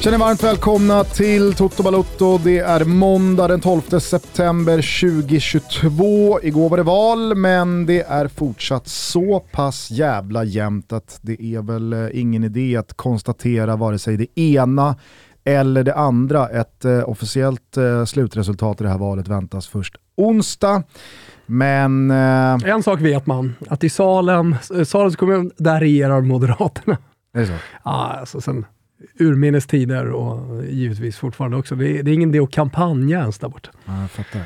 Känner varmt välkomna till Toto Balotto. Det är måndag den 12 september 2022. Igår var det val, men det är fortsatt så pass jävla jämnt att det är väl eh, ingen idé att konstatera vare sig det ena eller det andra. Ett eh, officiellt eh, slutresultat i det här valet väntas först onsdag. Men... Eh, en sak vet man, att i Salem, eh, Salens kommun, där regerar Moderaterna. Det är så? Ja, alltså sen urminnes tider och givetvis fortfarande också. Det är, det är ingen idé att kampanja ens där borta. Ja, jag fattar.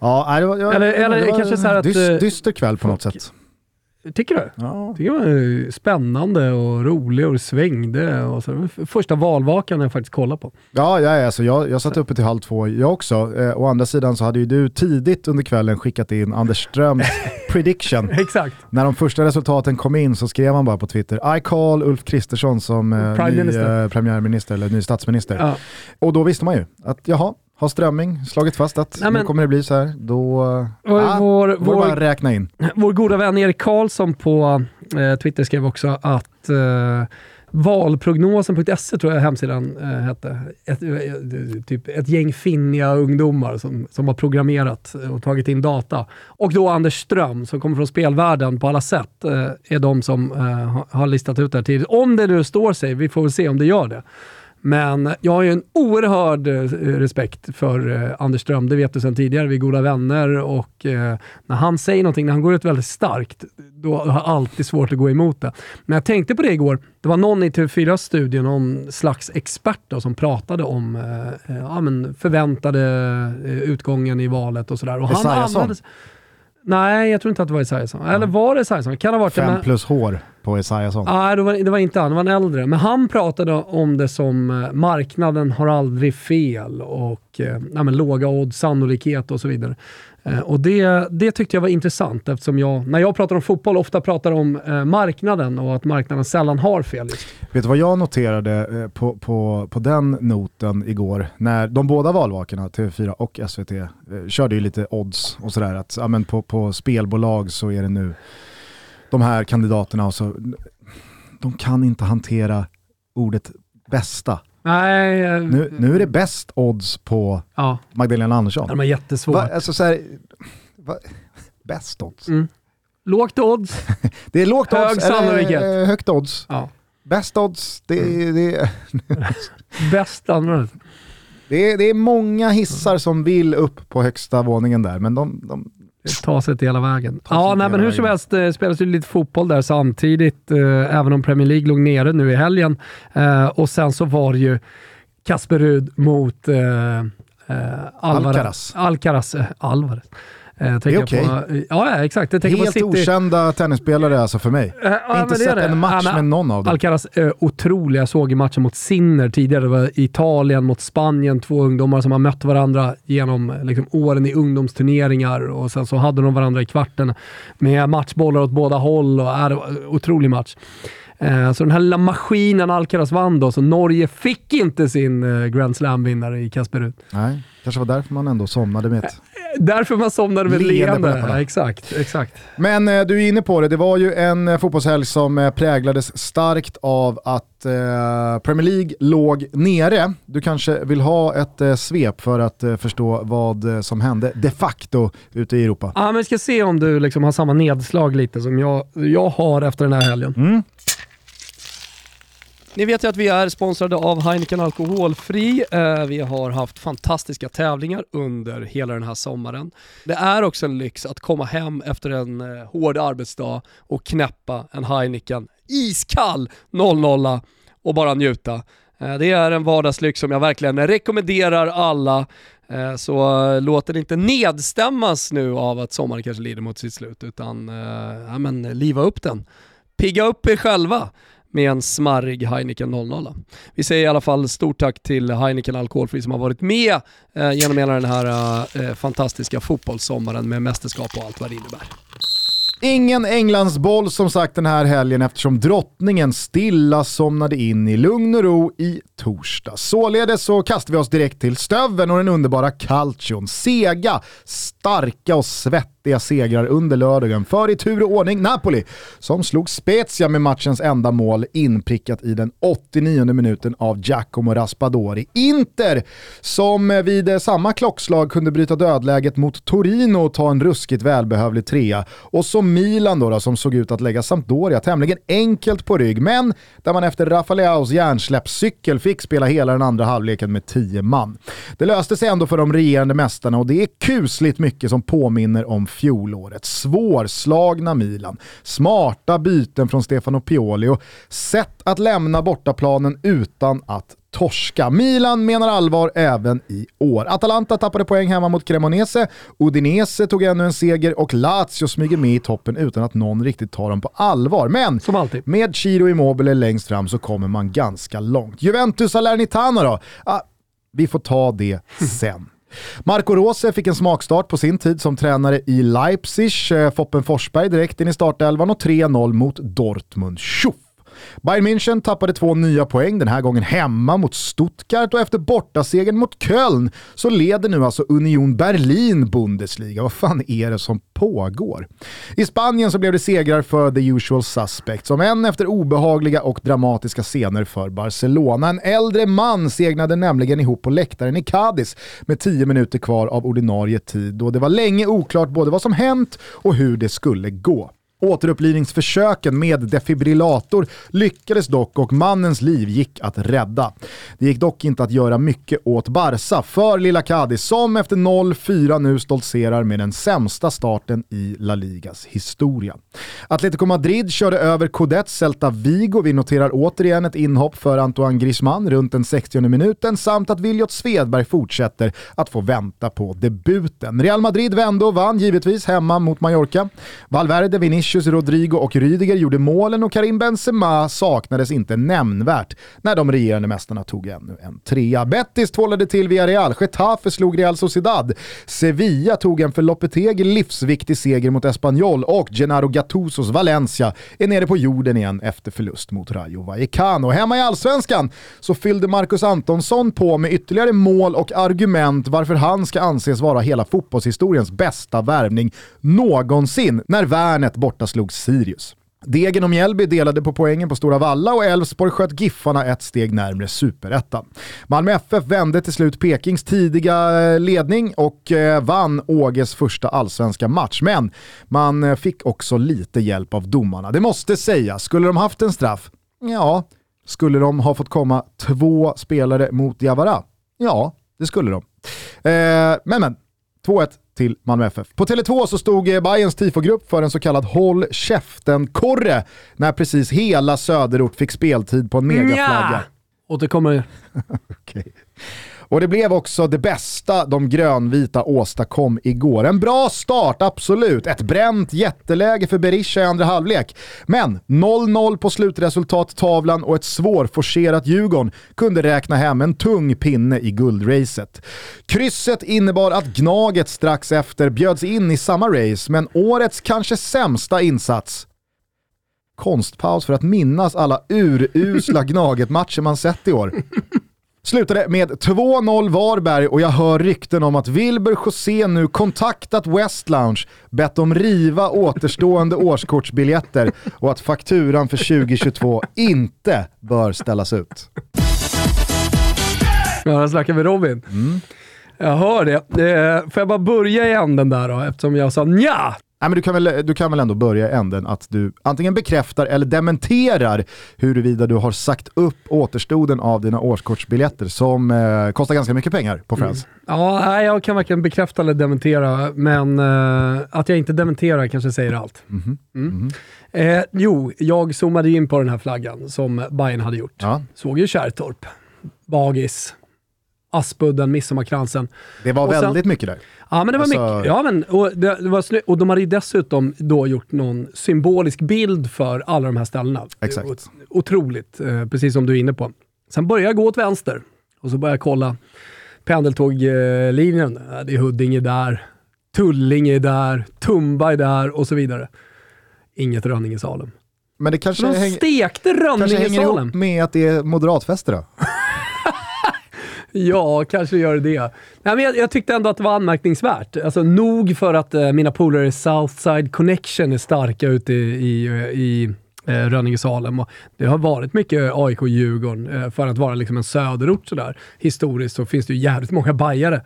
Ja, det var, jag, eller eller det var kanske så här att... Eh, dyster kväll på något sätt. Tycker du? Ja. Tycker det var spännande och rolig och det svängde. Och så. Första valvakan jag faktiskt kollade på. Ja, ja alltså jag, jag satt uppe till halv två jag också. Eh, å andra sidan så hade ju du tidigt under kvällen skickat in Anders Ströms prediction. Exakt. När de första resultaten kom in så skrev han bara på Twitter I call Ulf Kristersson som eh, ny eh, premiärminister eller ny statsminister. Ja. Och då visste man ju att jaha, har Strömming slagit fast att Nej, men- nu kommer det bli så här, då ah, vår, bara vår, att räkna in. vår goda vän Erik Karlsson på eh, Twitter skrev också att eh, valprognosen.se tror jag hemsidan eh, hette. Ett, eh, typ ett gäng finniga ungdomar som, som har programmerat och tagit in data. Och då Anders Ström som kommer från spelvärlden på alla sätt eh, är de som eh, har- har listat ut det här tidigt. Om det nu står sig, vi får väl se om det gör det. Men jag har ju en oerhörd eh, respekt för eh, Anders Ström, det vet du sedan tidigare, vi är goda vänner och eh, när han säger någonting, när han går ut väldigt starkt, då har jag alltid svårt att gå emot det. Men jag tänkte på det igår, det var någon i TV4-studion, någon slags expert då, som pratade om eh, ja, men förväntade utgången i valet och sådär. Och han Esaiasson? använde- Nej, jag tror inte att det var Esaiasson. Eller var det Esaiasson? Kan ha varit det. Fem plus hår på Esaiasson. Nej, det var, det var inte han. Det var en äldre. Men han pratade om det som eh, marknaden har aldrig fel och eh, ja, men låga odds, sannolikhet och så vidare. Eh, och det, det tyckte jag var intressant eftersom jag, när jag pratar om fotboll, ofta pratar om eh, marknaden och att marknaden sällan har fel. Just. Vet du vad jag noterade eh, på, på, på den noten igår? När de båda valvakorna, TV4 och SVT, eh, körde ju lite odds och sådär. Att ja, men på, på spelbolag så är det nu de här kandidaterna och så, de kan inte hantera ordet bästa. Nej, eh, Nu, nu är det bäst odds på ja, Magdalena Andersson. de är jättesvårt. Va, alltså så här, va, bäst odds? Mm. Lågt odds. Det är lågt Hög odds, sannolikhet. eh, högt odds. Ja. Bäst odds, det, är- det, är- Bäst använt. Det är, det är många hissar som vill upp på högsta våningen där, men de, de Ta sig till hela vägen. Ta Ja, nej, men hur som helst eh, spelas det lite fotboll där samtidigt, eh, även om Premier League låg nere nu i helgen. Eh, och sen så var det ju Kasper Rud mot eh, eh, Alvarez. Alcaraz. Alcaraz. Eh, Alvarez. Eh, tänker jag okej. eh, ja, exakt. Jag helt på City. okända tennisspelare alltså för mig. Eh, ja, Inte det är sett det. en match Ja, med någon av dem. Alcaraz eh, otroliga. Jag såg i matchen mot Sinner tidigare. Det var Italien mot Spanien. Två ungdomar som har mött varandra genom eh, liksom, åren i ungdomsturneringar och sen så hade de varandra i kvarten med matchbollar åt båda håll. Och, det var en otrolig match. Eh, så den här lilla maskinen Alcaraz vann då, så Norge fick inte sin eh, Grand Slam-vinnare i Kasper Ruud. Nej, kanske var därför man ändå somnade med ett. Därför man somnade med Leende. Ja, exakt, exakt. Men eh, du är inne på det, det var ju en eh, fotbollshelg som eh, präglades starkt av att eh, Premier League låg nere. Du kanske vill ha ett eh, svep för att eh, förstå vad eh, som hände de facto ute i Europa. Ja, men vi ska se om du liksom har samma nedslag lite som jag, jag har efter den här helgen. Mm. Ni vet ju att vi är sponsrade av Heineken Alkoholfri. Eh, vi har haft fantastiska tävlingar under hela den här sommaren. Det är också en lyx att komma hem efter en eh, hård arbetsdag och knäppa en Heineken iskall 00 och bara njuta. Eh, det är en vardagslyx som jag verkligen rekommenderar alla. Så låt den inte nedstämmas nu av att sommaren kanske lider mot sitt slut, utan ja, men, liva upp den. Pigga upp er själva med en smarrig Heineken 00. Vi säger i alla fall stort tack till Heineken Alkoholfri som har varit med eh, genom hela den här eh, eh fantastiska fotbollssommaren med mästerskap och allt vad det innebär. Ingen Englandsboll som sagt den här helgen eftersom drottningen stilla somnade in i lugn och ro i torsdag. Således så kastar vi oss direkt till stöven och den underbara calcion. Sega, starka och svettiga svettiga segrar under lördagen för i tur och ordning Napoli som slog Spezia med matchens enda mål inprickat i den 89 minuten av Giacomo Raspadori. Inter som vid samma klockslag kunde bryta dödläget mot Torino och ta en ruskigt välbehövlig trea. Och så Milan då, då som såg ut att lägga Sampdoria tämligen enkelt på rygg, men där man efter Rafaleaus hjärnsläppscykel fick spela hela den andra halvleken med 10 man. Det löste sig ändå för de regerande mästarna och det är kusligt mycket som påminner om fjolåret. Svårslagna Milan, smarta byten från Stefano Pioli och sätt att lämna bortaplanen utan att torska. Milan menar allvar även i år. Atalanta tappade poäng hemma mot Cremonese, Udinese tog ännu en seger och Lazio smyger med i toppen utan att någon riktigt tar dem på allvar. Men Som alltid. med Chiro Immobile längst fram så kommer man ganska långt. Juventus Salernitana då? Ah, vi får ta det sen. Marco Rose fick en smakstart på sin tid som tränare i Leipzig. Eh, Foppen Forsberg direkt in i startelvan och 3-0 mot Dortmund. Tjoff! Bayern München tappade två nya poäng, den här gången hemma mot Stuttgart och efter bortasegern mot Köln så leder nu alltså Union Berlin Bundesliga. Vad fan är det som pågår? I Spanien så blev det segrar för the usual suspects, som än efter obehagliga och dramatiska scener för Barcelona. En äldre man segnade nämligen ihop på läktaren i Cadiz med 10 minuter kvar av ordinarie tid och det var länge oklart både vad som hänt och hur det skulle gå. Återupplivningsförsöken med defibrillator lyckades dock och mannens liv gick att rädda. Det gick dock inte att göra mycket åt Barca för lilla Cadiz som efter 0-4 nu stoltserar med den sämsta starten i La Ligas historia. Atletico Madrid körde över Codet Celta Vigo. Vi noterar återigen ett inhopp för Antoine Griezmann runt den 60 minuten samt att Viljot Svedberg fortsätter att få vänta på debuten. Real Madrid vände och vann givetvis hemma mot Mallorca. Valverde, Vinicius Vinicius, Rodrigo och Rydiger gjorde målen och Karim Benzema saknades inte nämnvärt när de regerande mästarna tog ännu en trea. Betis tvålade till Villarreal, Getafe slog Real Sociedad, Sevilla tog en för Lopetegi livsviktig seger mot Espanyol och Gennaro Gattusos Valencia är nere på jorden igen efter förlust mot Rayo Vallecano. Hemma i Allsvenskan så fyllde Marcus Antonsson på med ytterligare mål och argument varför han ska anses vara hela fotbollshistoriens bästa värvning någonsin när värnet borta slog Sirius. Degen och Mjällby delade på poängen på Stora Valla och Elfsborg sköt Giffarna ett steg närmre superettan. Malmö FF vände till slut Pekings tidiga eh, ledning och eh, vann Åges första allsvenska match. Men man eh, fick också lite hjälp av domarna. Det måste sägas, skulle de haft en straff? Ja. Skulle de ha fått komma två spelare mot Diawara? Ja, det skulle de. Eh, men men, 2-1 till Malmö FF. På Tele2 så stod eh, Bayerns tifogrupp för en så kallad håll käften-korre när precis hela söderort fick speltid på en megaflagga. Nja. Återkommer. Okej. Och det blev också det bästa de grönvita åstadkom igår. En bra start, absolut. Ett bränt jätteläge för Berisha i andra halvlek. Men 0-0 på slutresultattavlan och ett svårforcerat Djurgården kunde räkna hem en tung pinne i guldracet. Krysset innebar att Gnaget strax efter bjöds in i samma race, men årets kanske sämsta insats konstpaus för att minnas alla urusla Gnaget-matcher man sett i år. Slutade med 2-0 Varberg och jag hör rykten om att Wilber José nu kontaktat West Lounge, bett dem riva återstående årskortsbiljetter och att fakturan för 2022 inte bör ställas ut. Ja, där snackar vi Robin. Jag hör det. Eh, Får jag bara börja i änden där då, eftersom jag sa nja. Nej, men du, kan väl, du kan väl ändå börja i änden att du antingen bekräftar eller dementerar huruvida du har sagt upp återstoden av dina årskortsbiljetter som eh, kostar ganska mycket pengar på Friends. Ja, nej, jag kan varken bekräfta eller dementera, men eh, att jag inte dementerar kanske säger allt. Mm. Eh, jo, jag zoomade in på den här flaggan som Bayern hade gjort. Ja. Såg ju Kärrtorp, Bagis, Aspudden, Midsommarkransen. Det var sen- väldigt mycket där. Ja, men det var Alltså- mycket. Ja, men, och, det, det var och de hade ju dessutom då gjort någon symbolisk bild för alla de här ställena. Exakt. Otroligt, eh, precis som du är inne på. Sen började jag gå åt vänster och så började jag kolla pendeltåglinjen. Eh, det är Huddinge där, Tullinge är där, Tumba är där och så vidare. Inget Rönningesalem. Men det kanske, Men de häng, stekte kanske hänger ihop med att det är moderatfester då? Ja, kanske gör det det. Nej, men jag, jag, tyckte ändå att det var anmärkningsvärt. Alltså, nog för att eh, mina polare i Southside Connection är starka ute i, i, i eh, Rönninge-Salem. Det har varit mycket AIK-Djurgården eh, för att vara liksom en söderort sådär. Historiskt så finns det ju jävligt många bajare.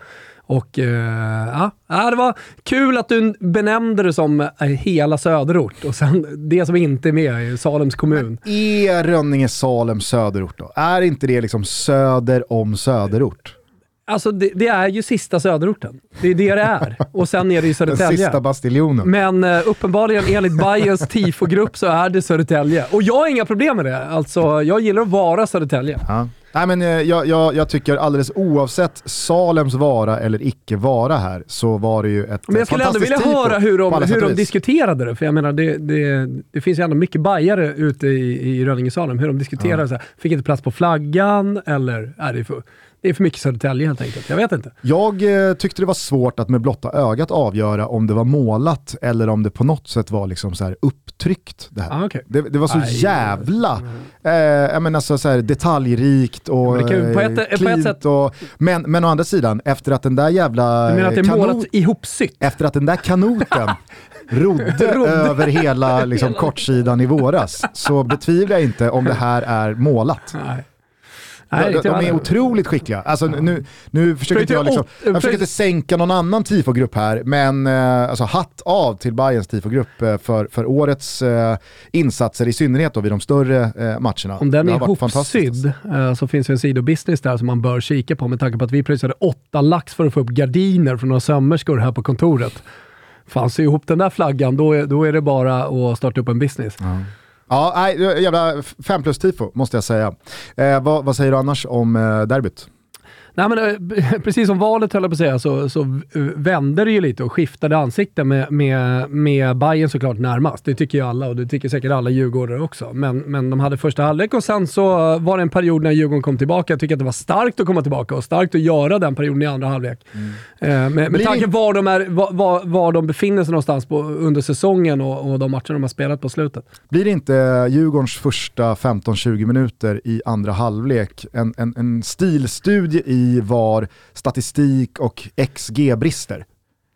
Och eh, ja, det var kul att du benämnde det som eh, hela söderort och sen det som inte är med är Salems kommun. Men är Rönninge Salem söderort då? Är inte det liksom söder om söderort? Alltså det, det, är ju sista söderorten. Det är det det är. Och sen är det ju Södertälje. Den sista bastiljonen. Men uh, uppenbarligen enligt Bayerns tifogrupp så är det Södertälje. Och jag har inga problem med det. Alltså, jag gillar att vara Södertälje. Ja. Nej, men, eh, jag, jag, jag, tycker alldeles oavsett Salems vara eller icke vara här så var det ju ett Men jag skulle ändå vilja höra hur de, hur de diskuterade det. För jag menar, det, det, det finns ju ändå mycket bajare ute i, i Rönninge-Salem. Hur de diskuterade ja. så här, Fick inte plats på flaggan eller är det för det är för mycket Södertälje helt enkelt. Jag vet inte. Jag eh, tyckte det var svårt att med blotta ögat avgöra om det var målat eller om det på något sätt var liksom så här upptryckt. Det, här. Ah, okay. det, det, var så Aj, jävla mm. eh, menar så, så här, detaljrikt och på ett, eh, på ett sätt... Och, men, men å andra sidan, efter att den där jävla... Du menar att det är kanot, målat ihopsytt? Efter att den där kanoten rodde över hela liksom, kortsidan i våras så betvivlar jag inte om det här är målat. Nej. Nej, de, de är otroligt skickliga. Alltså, nu, nu försöker inte jag, liksom, jag försöker inte sänka någon annan tifogrupp här, men eh, alltså, hatt av till Bayerns tifogrupp eh, för, för årets eh, insatser, i synnerhet då vid de större eh, matcherna. Om den är ihopsydd eh, så finns det en sidobusiness där som man bör kika på med tanke på att vi pröjsade åtta lax för att få upp gardiner från några sömmerskor här på kontoret. Fan, sy ihop den där flaggan, då är, då är det bara att starta upp en business. Mm. Ja, nej, jävla fem plus tifo måste jag säga. Eh, vad, vad, säger du annars om eh, derbyt? Nej, men, eh, precis som valet höll jag på att säga, så, så vände det ju lite och skiftade ansikte med, med, med Bayern såklart närmast. Det tycker ju alla och det tycker säkert alla djurgårdare också. Men, men de hade första halvlek och sen så var det en period när Djurgården kom tillbaka. Jag tycker att det var starkt att komma tillbaka och starkt att göra den perioden i andra halvlek. Mm. Eh, med med tanke var de, är, var, var, de befinner sig någonstans på, under säsongen och, och de matcher de har spelat på slutet. Blir det inte Djurgårdens första 15-20 minuter i andra halvlek en, en, en stilstudie i i var statistik och XG brister.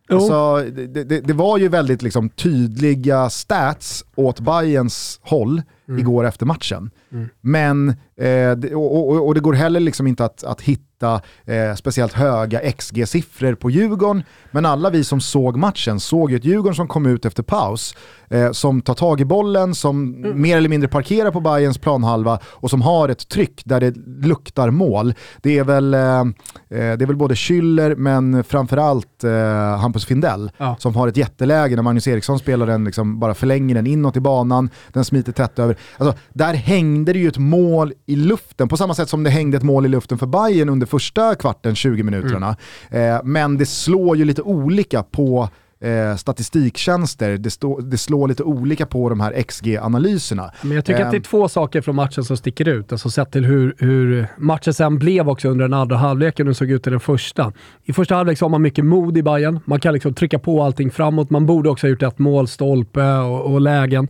Alltså, det, det, det, var ju väldigt liksom, tydliga stats åt Bayerns håll mm. igår efter matchen. Mm. Men, eh, och, och, och, det går heller liksom inte att, att hitta eh, speciellt höga XG-siffror på Djurgården. Men alla vi som såg matchen såg ju ett Djurgården som kom ut efter paus, eh, som tar tag i bollen, som mm. mer eller mindre parkerar på Bayerns planhalva och som har ett tryck där det luktar mål. Det är väl, eh, eh det är väl både Schüller men framförallt eh, Hampus Findell ja. som har ett jätteläge när Magnus Eriksson spelar den, liksom bara förlänger den inåt i banan, den smiter tätt över. Alltså, där hängde det ju ett mål i luften, på samma sätt som det hängde ett mål i luften för Bayern under första kvarten, 20 minuterna. Mm. Eh, men det slår ju lite olika på eh, statistiktjänster, det, stå, det slår lite olika på de här XG-analyserna. Men jag tycker eh, att det är ehm. två saker från matchen som sticker ut, alltså sett till hur, hur matchen sen blev också under den andra halvleken och såg ut i den första. I första halvlek så har man mycket mod i Bayern. man kan liksom trycka på allting framåt, man borde också ha gjort ett mål, stolpe och, och lägen.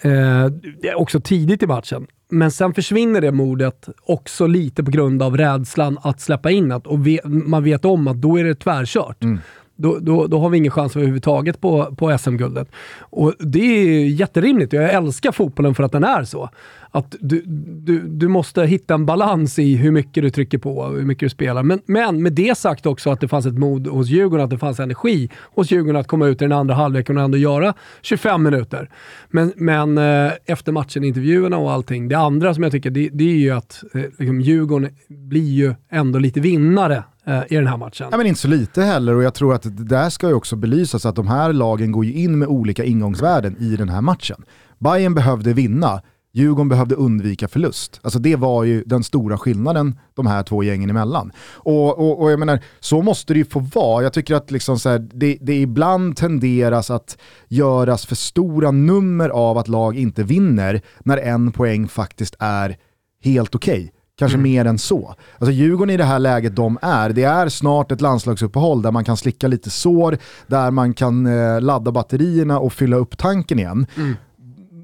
Eh, också tidigt i matchen. Men sen försvinner det modet också lite på grund av rädslan att släppa in det. Och man vet om att då är det tvärkört. Mm då, då, då har vi ingen chans överhuvudtaget på, på SM-guldet. Och det är jätterimligt. Jag älskar fotbollen för att den är så. Att du, du, du måste hitta en balans i hur mycket du trycker på och hur mycket du spelar. Men, men med det sagt också att det fanns ett mod hos Djurgården, att det fanns energi hos Djurgården att komma ut i den andra halvleken och ändå göra 25 minuter. Men, men eh, efter matchen, intervjuerna och allting, det andra som jag tycker, det, det är ju att eh, liksom, Djurgården blir ju ändå lite vinnare Eh, i den här matchen. Ja, men inte så lite heller och jag tror att det där ska ju också belysas att de här lagen går ju in med olika ingångsvärden i den här matchen. Bayern behövde vinna, Djurgården behövde undvika förlust. Alltså det var ju den stora skillnaden de här två gängen emellan. Och, och, och jag menar, så måste det ju få vara. Jag tycker att liksom så här, det, det ibland tenderas att göras för stora nummer av att lag inte vinner när en poäng faktiskt är helt okej. Okay. Kanske mm. mer än så. Alltså Djurgården i det här läget de är, det är snart ett landslagsuppehåll där man kan slicka lite sår, där man kan eh, ladda batterierna och fylla upp tanken igen. Mm.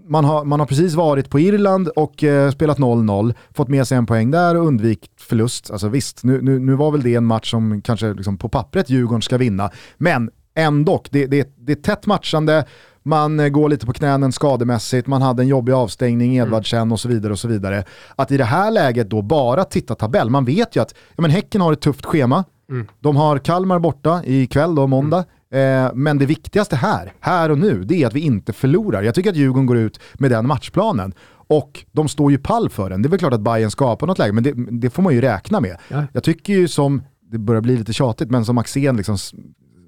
man har, man har precis varit på Irland och eh, spelat 0-0, fått med sig en poäng där och undvikit förlust. Alltså visst, nu, nu, nu var väl det en match som kanske liksom på pappret Djurgården ska vinna, men ändå, det, det, det är tätt matchande, man eh, går lite på knänen skademässigt, man hade en jobbig avstängning, mm. Edvardsen och så vidare. och så vidare. Att i det här läget då bara titta tabell, man vet ju att ja, men Häcken har ett tufft schema, mm. de har Kalmar borta ikväll då, måndag, mm. eh, men det viktigaste här, här och nu, det är att vi inte förlorar. Jag tycker att Djurgården går ut med den matchplanen. Och de står ju pall för den. Det är väl klart att Bayern skapar något läge, men det, det får man ju räkna med. Ja. Jag tycker ju som, det börjar bli lite tjatigt, men som Axén liksom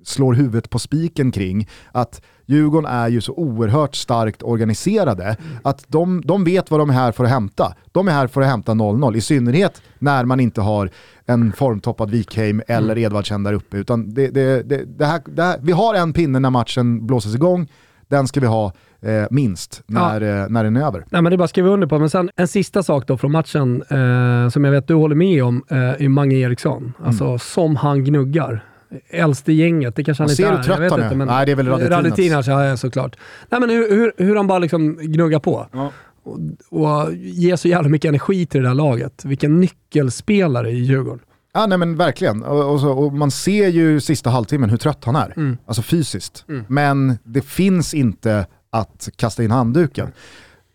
slår huvudet på spiken kring, att Djurgården är ju så oerhört starkt organiserade mm. att de, de vet vad de är här för att hämta. De är här för att hämta 0-0, i synnerhet när man inte har en formtoppad Wikheim eller mm. Edvardsen där uppe. Utan det, det, det, det, här, det här, vi har en pinne när matchen blåses igång, den ska vi ha eh, minst när, ja. eh, när den är över. Nej, men det är bara att skriva under på. Men sen en sista sak då från matchen eh, som jag vet du håller med om, eh, är Mange Eriksson. Alltså mm. som han gnuggar äldst i gänget. Det kanske han inte är. Ser du trött han är? Nej, det är väl. Radetinas, ja såklart. Nej, men hur, hur, hur han bara liksom gnuggar på. Ja. Och, och ger så jävla mycket energi till det där laget. Vilken nyckelspelare i Djurgården. Ja, nej men verkligen. Och, och, så, och, man ser ju sista halvtimmen hur trött han är. Mm. Alltså fysiskt. Mm. Men det finns inte att kasta in handduken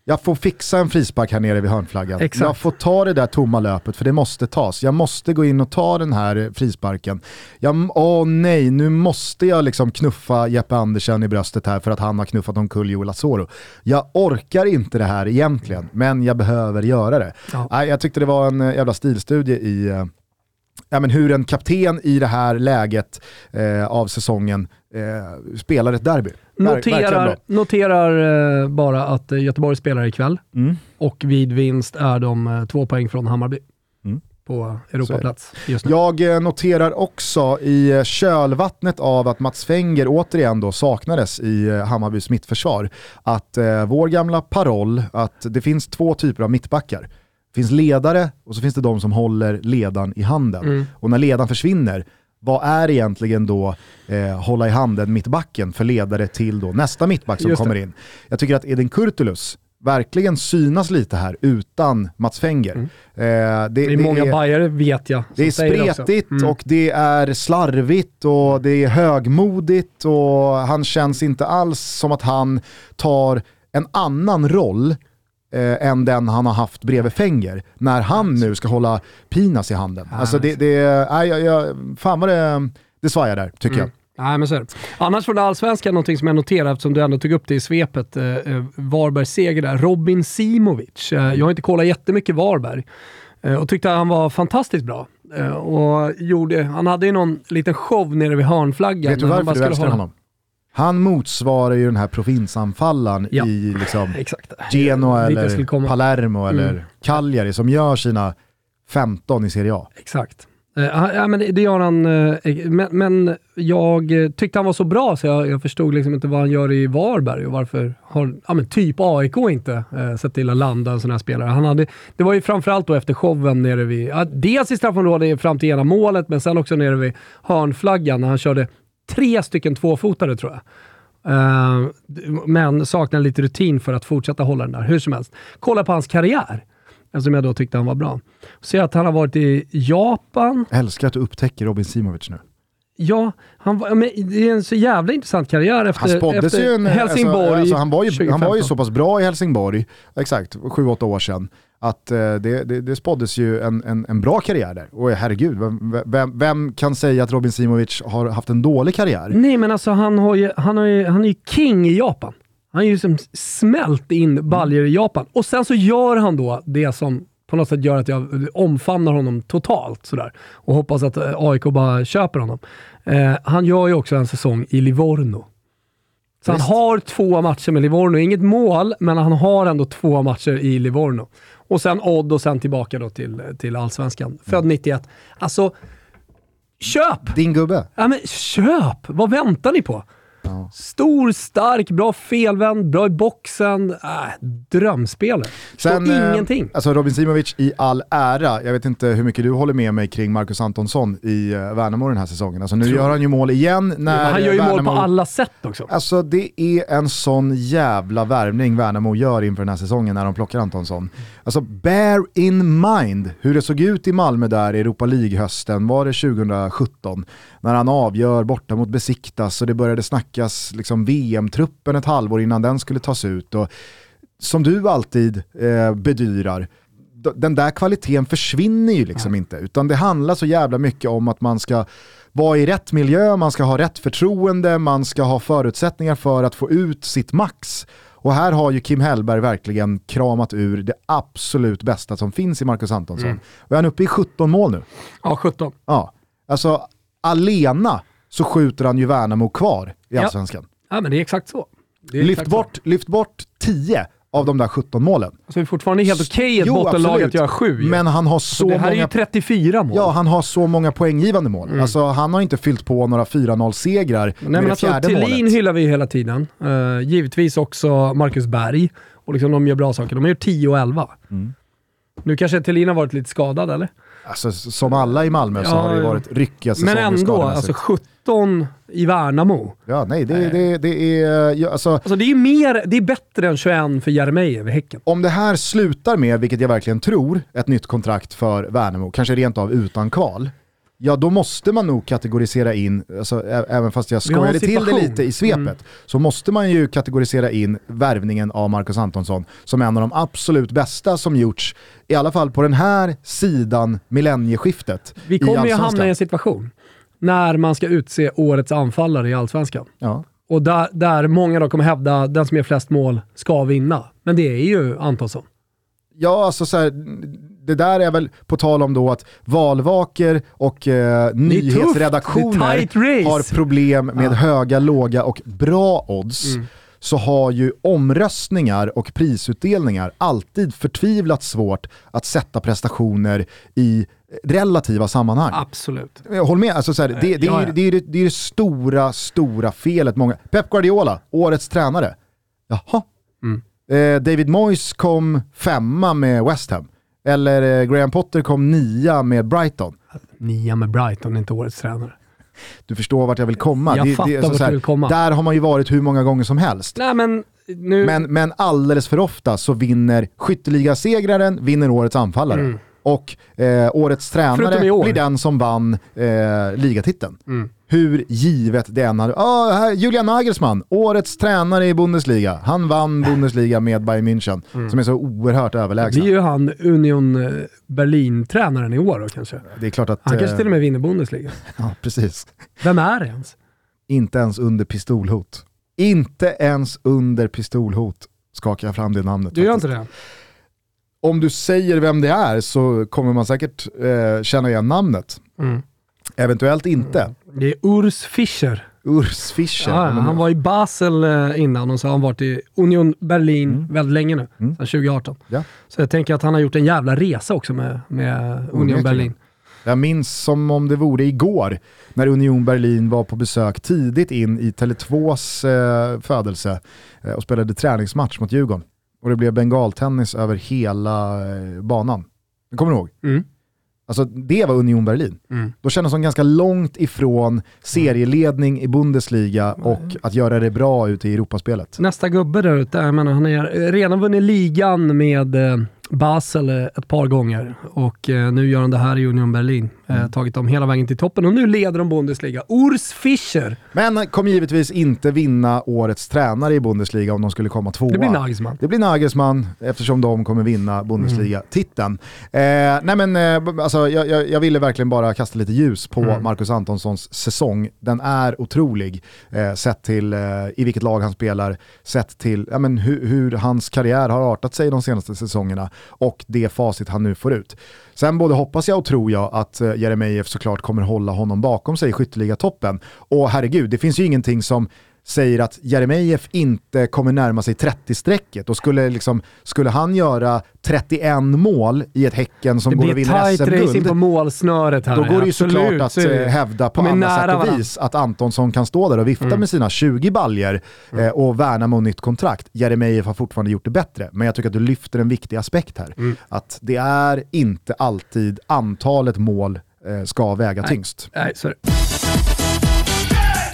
jag får fixa en frispark här nere vid hörnflaggan. Exakt. Jag får ta det där tomma löpet för det måste tas. Jag måste gå in och ta den här frisparken. Jag, åh nej, nu måste jag liksom knuffa Jeppe Andersen i bröstet här för att han har knuffat omkull Joel Asoro. Jag orkar inte det här egentligen, men jag behöver göra det. Ja. Jag tyckte det var en jävla stilstudie i eh, ja, men hur en kapten i det här läget eh, av säsongen eh, spelar ett derby. Noterar, noterar eh, bara att eh, Göteborg spelar ikväll mm. och vid vinst är de eh, två poäng från Hammarby. Mm. på Europaplats just nu. Jag noterar också i kölvattnet av att Mats Fenger återigen då saknades i Hammarbys mittförsvar, att vår gamla paroll att det finns två typer av mittbackar. Det finns ledare och så finns det de som håller ledan i handen. Mm. Och när ledan försvinner, vad är egentligen då eh, hålla i handen mittbacken för ledare till då nästa mittback som kommer in? Jag tycker att Edin Kurtulus verkligen synas lite här utan Mats Fenger. Mm. Eh, det, det, är det många bajare vet jag. Det är spretigt mm. och det är slarvigt och det är högmodigt och han känns inte alls som att han tar en annan roll eh, än den han har haft bredvid Fenger när han nu ska hålla Pinas i handen. Alltså det, det, äh, jag, jag, fan vad det, det svajar där tycker mm. jag. Nej, men så Annars från allsvenskan, någonting som jag noterar eftersom du ändå tog upp det i svepet, eh, eh Varbergs seger där. Robin Simovic. Eh, jag har inte kollat jättemycket Varberg eh, och tyckte att han var fantastiskt bra. Eh, och gjorde, han hade ju någon liten show nere vid hörnflaggan. Vet du varför du älskar honom? Han motsvarar ju den här provinsanfallaren ja, i liksom Genoa eller Palermo mm. eller Cagliari som gör sina 15 i Serie A. Exakt. Uh, ja, men det gör han, uh, men, men, jag tyckte han var så bra så jag, jag, förstod liksom inte vad han gör i Varberg och varför har ja, men typ AIK inte sett till att landa en sån här spelare. Han hade, det var ju framförallt då efter showen nere vid, ja, dels i straffområdet fram till ena målet, men sen också nere vid hörnflaggan när han körde tre stycken tvåfotade tror jag. Uh, men saknar lite rutin för att fortsätta hålla den där. Hur som helst, kolla på hans karriär. Som jag då tyckte han var bra. Se att han har varit i Japan. Jag älskar att du upptäcker Robin Simovic nu. Ja, han men det är en så jävla intressant karriär efter, han efter en, Helsingborg. Alltså, alltså, han, var ju, han var ju så pass bra i Helsingborg, exakt, 7-8 år sedan, att eh, det, det, det spåddes ju en, en, en, bra karriär där. Och herregud, vem, vem, vem, kan säga att Robin Simovic har haft en dålig karriär? Nej men alltså han, har ju, han, har ju, han är ju king i Japan. Han har ju liksom smält in baljor i Japan. Och sen så gör han då det som på något sätt gör att jag omfamnar honom totalt sådär. Och hoppas att eh, AIK bara köper honom. Eh, han gör ju också en säsong i Livorno. Så Just. han har två matcher med Livorno. Inget mål, men han har ändå två matcher i Livorno. Och sen Odd och sen tillbaka då till, till Allsvenskan. Född 91. Mm. Alltså, köp! Din gubbe. Ja, men köp! Vad väntar ni på? Ja. Stor, stark, bra felvänd, bra i boxen. Äh, drömspelare. Sen, eh, ingenting. Alltså Robin Simovic i all ära, jag vet inte hur mycket du håller med mig kring Marcus Antonsson i uh, Värnamo den här säsongen. Alltså nu Tror. gör han ju mål igen. När ja, han gör ju Värnamo... mål på alla sätt också. Alltså det är en sån jävla värvning Värnamo gör inför den här säsongen när de plockar Antonsson. Alltså bear in mind hur det såg ut i Malmö där i Europa League-hösten, var det 2017? När han avgör borta mot Besiktas och det började snackas liksom VM-truppen ett halvår innan den skulle tas ut. Och, som du alltid eh, bedyrar, den där kvaliteten försvinner ju liksom Nej. inte. Utan det handlar så jävla mycket om att man ska vara i rätt miljö, man ska ha rätt förtroende, man ska ha förutsättningar för att få ut sitt max. Och här har ju Kim Hellberg verkligen kramat ur det absolut bästa som finns i Marcus Antonsson. Mm. Och är han uppe i 17 mål nu? Ja, 17. Ja, alltså alena så skjuter han ju Värnamo kvar i Allsvenskan. Ja, ja men det är exakt så. Är lyft, exakt bort, så. lyft bort 10 av de där 17 målen. Alltså det är fortfarande helt okej okay, ett bottenlag att göra sju. Men han har så många... Det här många... är ju 34 mål. Ja, han har så många poänggivande mål. Mm. Alltså han har inte fyllt på några 4-0-segrar med men det alltså, fjärde Thelin målet. hyllar vi hela tiden. Uh, givetvis också Marcus Berg. Och liksom de gör bra saker. De gör 10 och 11. Mm. Nu kanske Thelin har varit lite skadad eller? Alltså, som alla i Malmö så har det varit ryckiga säsonger Men ändå, alltså 17 i Värnamo. Ja, nej, det, det, det är... Ja, alltså, alltså, det är mer, det är bättre än 21 för Jeremejeff i Häcken. Om det här slutar med, vilket jag verkligen tror, ett nytt kontrakt för Värnamo, kanske rent av utan kval, ja då måste man nog kategorisera in, alltså, även fast jag skojade till det lite i svepet, mm. så måste man ju kategorisera in värvningen av Marcus Antonsson som en av de absolut bästa som gjorts, i alla fall på den här sidan millennieskiftet. Vi kommer ju hamna i en situation när man ska utse årets anfallare i Allsvenskan. Ja. Och där, där många då kommer hävda den som gör flest mål ska vinna. Men det är ju Antonsson. Ja, alltså så här, det där är väl på tal om då att valvaker och eh, nyhetsredaktioner har problem med ja. höga, låga och bra odds. Mm. så har ju omröstningar och prisutdelningar alltid förtvivlat svårt att sätta prestationer i relativa sammanhang. Absolut. Håll med, alltså, så här, det, det, ja, ja. Är, det, är, det är det stora, stora felet. Många. Pep Guardiola, årets tränare. Jaha. Mm. Eh, David Moyes kom femma med West Ham. Eller eh, Graham Potter kom nia med Brighton. Nia med Brighton är inte årets tränare. Du förstår vart jag vill komma. Jag det, fattar det, vart du vill komma. Där har man ju varit hur många gånger som helst. Nej, men, nu... men, men alldeles för ofta så vinner skytteligasegraren vinner årets anfallare. Mm. Och eh, årets tränare blir den som vann eh, ligatiteln. Mm hur givet det än hade... Ah, Julian Nagelsmann, årets tränare i Bundesliga. Han vann Bundesliga med Bayern München, mm. som är så oerhört överlägsen. Det är ju han Union eh, Berlin-tränaren i år då kanske. Det är klart att... Han kanske till och med vinner Bundesliga. ja, precis. Vem är det ens? Inte ens under pistolhot. Inte ens under pistolhot skakar jag fram det namnet. Du gör inte det? Om du säger vem det är så kommer man säkert eh, känna igen namnet. Mm. Eventuellt inte. Mm. Det är Urs Fischer. Urs Fischer. Ja, han var i Basel eh, innan och så har han varit i Union Berlin mm. väldigt länge nu, mm. sedan 2018. Ja. Så jag tänker att han har gjort en jävla resa också med, med Union Berlin. Jag minns som om det vore igår när Union Berlin var på besök tidigt in i Tele2s eh, födelse eh, och spelade träningsmatch mot Djurgården. Och det blev bengaltennis över hela eh, banan. Kommer du ihåg? Mm. Alltså det var Union Berlin. Mm. Då kändes de ganska långt ifrån serieledning i Bundesliga mm. och att göra det bra ute i Europaspelet. Nästa gubbe där ute, han har redan vunnit ligan med eh, Basel ett par gånger och eh, nu gör han det här i Union Berlin. Eh, mm. tagit dem hela vägen till toppen och nu leder de Bundesliga. Urs Fischer! Men kommer givetvis inte vinna årets tränare i Bundesliga om de skulle komma tvåa. Det blir Nagelsmann. Det blir Nagelsmann eftersom de kommer vinna Bundesliga-titeln. Mm. Eh, nej men eh, alltså, jag, jag, jag, ville verkligen bara kasta lite ljus på mm. Marcus Antonssons säsong. Den är otrolig eh, sett till eh, i vilket lag han spelar, sett till ja, men, hur, hur hans karriär har artat sig de senaste säsongerna och det facit han nu får ut. Sen både hoppas jag och tror jag att eh, Jeremejeff såklart kommer hålla honom bakom sig i toppen. Och herregud, det finns ju ingenting som säger att Jeremejeff inte kommer närma sig 30-strecket och skulle, liksom, skulle han göra 31 mål i ett Häcken som går och vinner SM-guld. Det blir racing på målsnöret här. Då går det ju såklart att så hävda på alla sätt och vis att Antonsson kan stå där och vifta mm. med sina 20 baljer mm. eh, och värna mot nytt kontrakt. Jeremejeff har fortfarande gjort det bättre, men jag tycker att du lyfter en viktig aspekt här. Mm. Att det är inte alltid antalet mål eh, ska väga tyngst. Nej, det.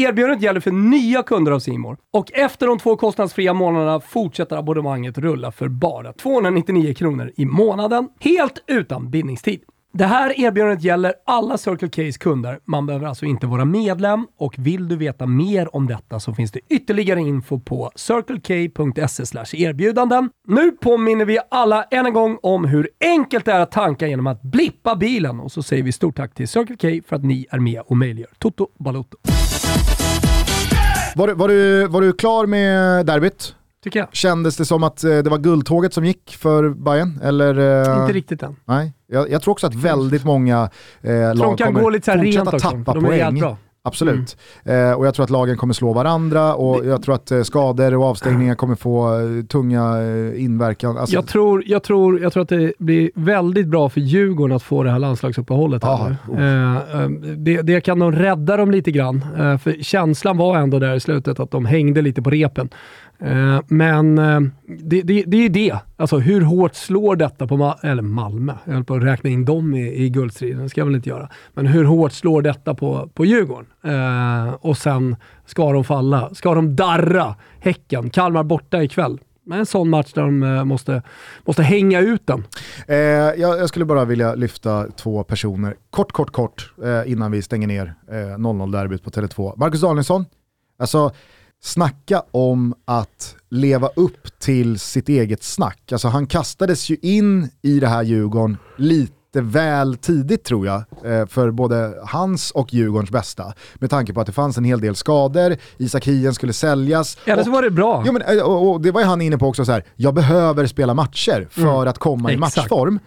Erbjudandet gäller för nya kunder av Simor och efter de två kostnadsfria månaderna fortsätter abonnemanget rulla för bara 299 kronor i månaden, helt utan bindningstid. Det här erbjudandet gäller alla Circle K's kunder. Man behöver alltså inte vara medlem och vill du veta mer om detta så finns det ytterligare info på circlek.se erbjudanden. Nu påminner vi alla än en gång om hur enkelt det är att tanka genom att blippa bilen och så säger vi stort tack till Circle K för att ni är med och möjliggör Toto Balotto. Var, var, du, var du klar med derbyt? Tycker jag. Kändes det som att eh, det var guldtåget som gick för Bayern eller? Uh, inte riktigt än. Nej, jag, jag, tror också att väldigt många eh, lag kan kommer gå lite rent också. tappa De poäng. Absolut. Mm. Eh, och jag tror att lagen kommer slå varandra och jag tror att eh, skador och avstängningar kommer få eh, tunga eh, inverkan. Alltså... Jag, tror, jag, tror, jag tror att det blir väldigt bra för Djurgården att få det här landslagsuppehållet. Här oh. det, det, kan de rädda dem lite grann, för känslan var ändå där i slutet att de hängde lite på repen. Eh, men eh, det, det, det är det. Alltså hur hårt slår detta på Ma eller Malmö? Jag höll på att räkna in dem i, i guldstriden, det ska jag väl inte göra. Men hur hårt slår detta på, på Djurgården? Eh, och sen ska de falla. Ska de darra Häcken? Kalmar borta ikväll. Men en sån match där de eh, måste, måste hänga ut den. Eh, jag, jag, skulle bara vilja lyfta två personer, kort, kort, kort, eh, innan vi stänger ner eh, 0-0-derbyt på Tele2. Marcus Danielsson, alltså Snacka om att leva upp till sitt eget snack. Alltså han kastades ju in i det här Djurgården lite väl tidigt tror jag, eh, för både hans och Djurgårdens bästa. Med tanke på att det fanns en hel del skador, Isak Hien skulle säljas. Eller så var det bra. Jo, men, eh, och, och det var ju han inne på också, så här, jag behöver spela matcher för mm. att komma Exakt. i matchform.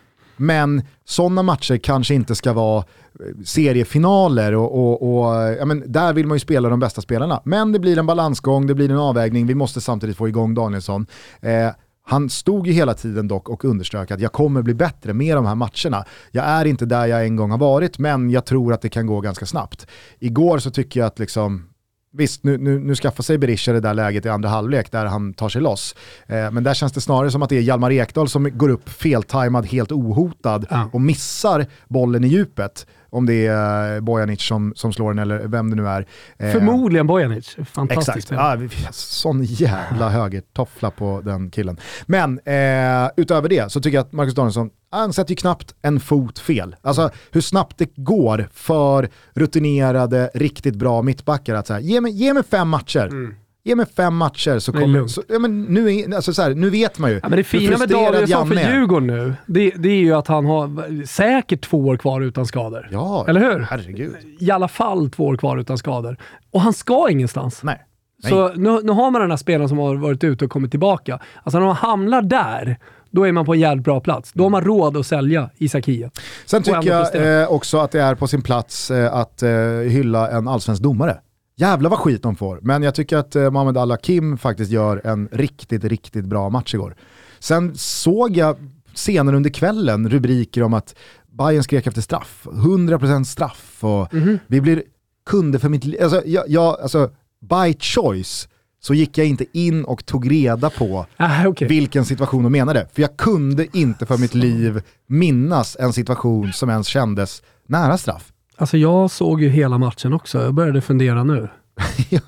Men sådana matcher kanske inte ska vara eh, seriefinaler och, och, och ja, men där vill man ju spela de bästa spelarna. Men det blir en balansgång, det blir en avvägning, vi måste samtidigt få igång Danielsson. Eh, han stod ju hela tiden dock och underströk att jag kommer bli bättre med de här matcherna. Jag är inte där jag en gång har varit, men jag tror att det kan gå ganska snabbt. Igår så tycker jag att liksom, Visst, nu, nu, nu skaffar sig Berisha det där läget i andra halvlek där han tar sig loss. Eh, men där känns det snarare som att det är Hjalmar Ekdal som går upp feltajmad, helt ohotad ja. och missar bollen i djupet. Om det är Bojanic som, som slår den eller vem det nu är. Eh, Förmodligen Bojanic. Fantastiskt. Exakt. Ja, sån jävla högertoffla på den killen. Men eh, utöver det så tycker jag att Marcus Danielsson, han sätter ju knappt en fot fel. Alltså hur snabbt det går för rutinerade, riktigt bra mittbackar att säga, ge mig, ge mig fem matcher. Mm. Ge mig fem matcher så kommer... Så, ja, men nu, är, alltså så här, nu vet man ju. Ja, men det fina med Danielsson för Djurgården nu, det, det, är ju att han har säkert två år kvar utan skador. Ja, Eller hur? Herregud. I alla fall två år kvar utan skador. Och han ska ingenstans. Nej. Så nu, nu har man den här spelaren som har varit ute och kommit tillbaka. Alltså när man hamnar där, då är man på en jävligt bra plats. Då har man råd att sälja Isak. Sen tycker jag eh, också att det är på sin plats eh, att eh, hylla en allsvensk domare. Jävlar vad skit de får, men jag tycker att eh, Mohamed Al-Hakim faktiskt gör en riktigt, riktigt bra match igår. Sen såg jag senare under kvällen rubriker om att Bayern skrek efter straff, 100% straff och mm -hmm. vi blir kunder för mitt liv. Alltså, jag, jag, alltså, by choice så gick jag inte in och tog reda på Ah, okay. vilken situation de menade. För jag kunde inte för mitt liv minnas en situation som ens kändes nära straff. Alltså jag såg ju hela matchen också, jag började fundera nu. Ja,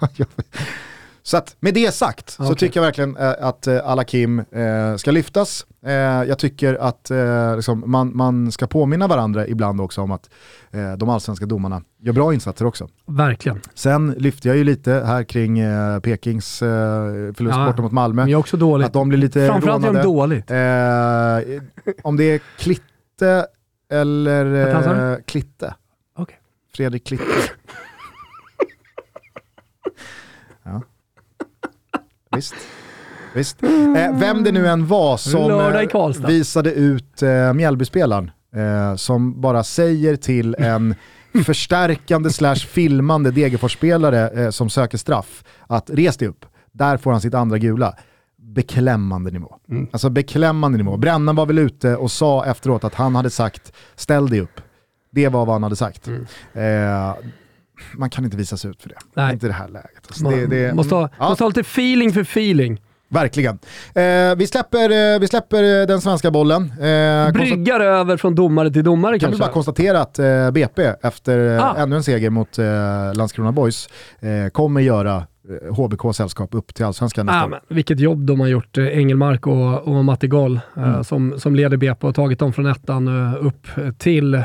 så att med det sagt så Okej. tycker jag verkligen eh, att eh, Alakim eh, ska lyftas. Jag tycker att liksom, man, man ska påminna varandra ibland också om att de allsvenska domarna gör bra insatser också. Verkligen. Sen lyfte jag ju lite här kring Pekings förlust Ja, borta mot Malmö. Men jag är också dåligt. Att de blir lite Framförallt gör de rånade. dåligt. Om det är Klitte eller Klitte. Fredrik Klitte. ja. Visst. Visst. Eh, vem det nu än var som eh, visade ut eh, Mjällbyspelaren eh, som bara säger till en förstärkande slash filmande Degerfors-spelare eh, som söker straff att res dig upp, där får han sitt andra gula. Beklämmande nivå. Mm. Alltså beklämmande nivå. Brännan var väl ute och sa efteråt att han hade sagt ställ dig upp. Det var vad han hade sagt. Eh, man kan inte visa sig ut för det. Mm. Nej. Inte i det här läget. Alltså, Man det, det, måste, ha, ja. måste ha lite feeling för feeling. Verkligen. Eh, vi, släpper, eh, vi släpper eh, den svenska bollen. Eh, Bryggar över från domare till domare kan vi kanske. bara konstatera att eh, BP efter eh, Ah. ännu en seger mot eh, Landskrona Boys kommer göra HBK sällskap upp till allsvenskan nästa Ja, år. men, vilket jobb de har gjort, eh, Engelmark och, och Matti Gall, eh, Mm. som, som leder BP och tagit dem från ettan eh, upp till, eh,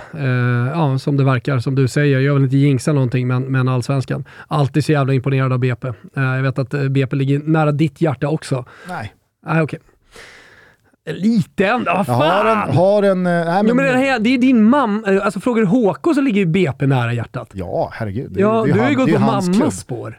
ja, som det verkar, som du säger, jag vill inte jinxa någonting, men, men allsvenskan. Alltid så jävla imponerad av BP. Eh, jag vet att eh, BP ligger nära ditt hjärta också. Nej. Nej, okej. Lite ändå, vad Jag har fan! en... Har en eh, nej, Jo, men det, här, det är din mamma, eh, alltså frågar du HK så ligger ju BP nära hjärtat. Ja, herregud. Det, Ja, det är du har ju gått på mammas klubb. spår.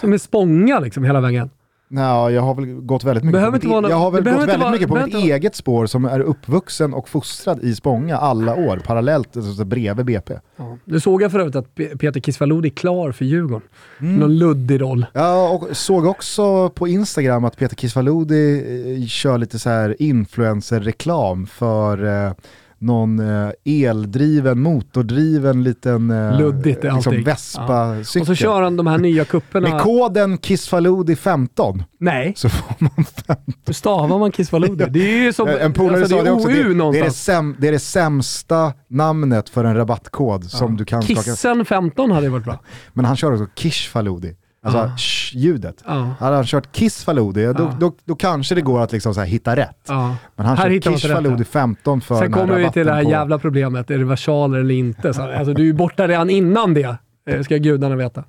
Som är Spånga liksom hela vägen. Nej, jag har väl gått väldigt mycket, Behöver på mitt, vara e- någon- jag har väl gått väldigt vara- mycket på mitt eget spår som är uppvuxen och fostrad i Spånga alla år, parallellt alltså, bredvid BP. Ja. Du såg jag för övrigt att Peter Kisvalodi är klar för Djurgården. Mm. Någon luddig roll. Ja, och såg också på Instagram att Peter Kisvalodi eh, kör lite så här influencer-reklam för eh, någon eh, eldriven, motordriven liten eh, Luddigt liksom. Vespa-cykel. Och så kör han de här nya kupperna. Med koden KISFALODI15 Nej, så får man fem. hur stavar man Kisvalodi? Det är ju som En polare alltså, sa det också, det, det, är det, säm, det är det sämsta namnet för en rabattkod som du kan skaka. Kissen 15 hade varit bra. Men han kör också KISFALODI, alltså Ah. sh-ljudet. Ja. Hade han kört KISFALODI, då, Ja. då, då kanske det går att liksom så här hitta rätt. Ja. Men han Här kör rätt, KISFALODI 15 för Sen kommer vi till det här på- jävla problemet, är det versaler eller inte? Så, alltså, du är ju borta redan innan det, eh, ska gudarna veta.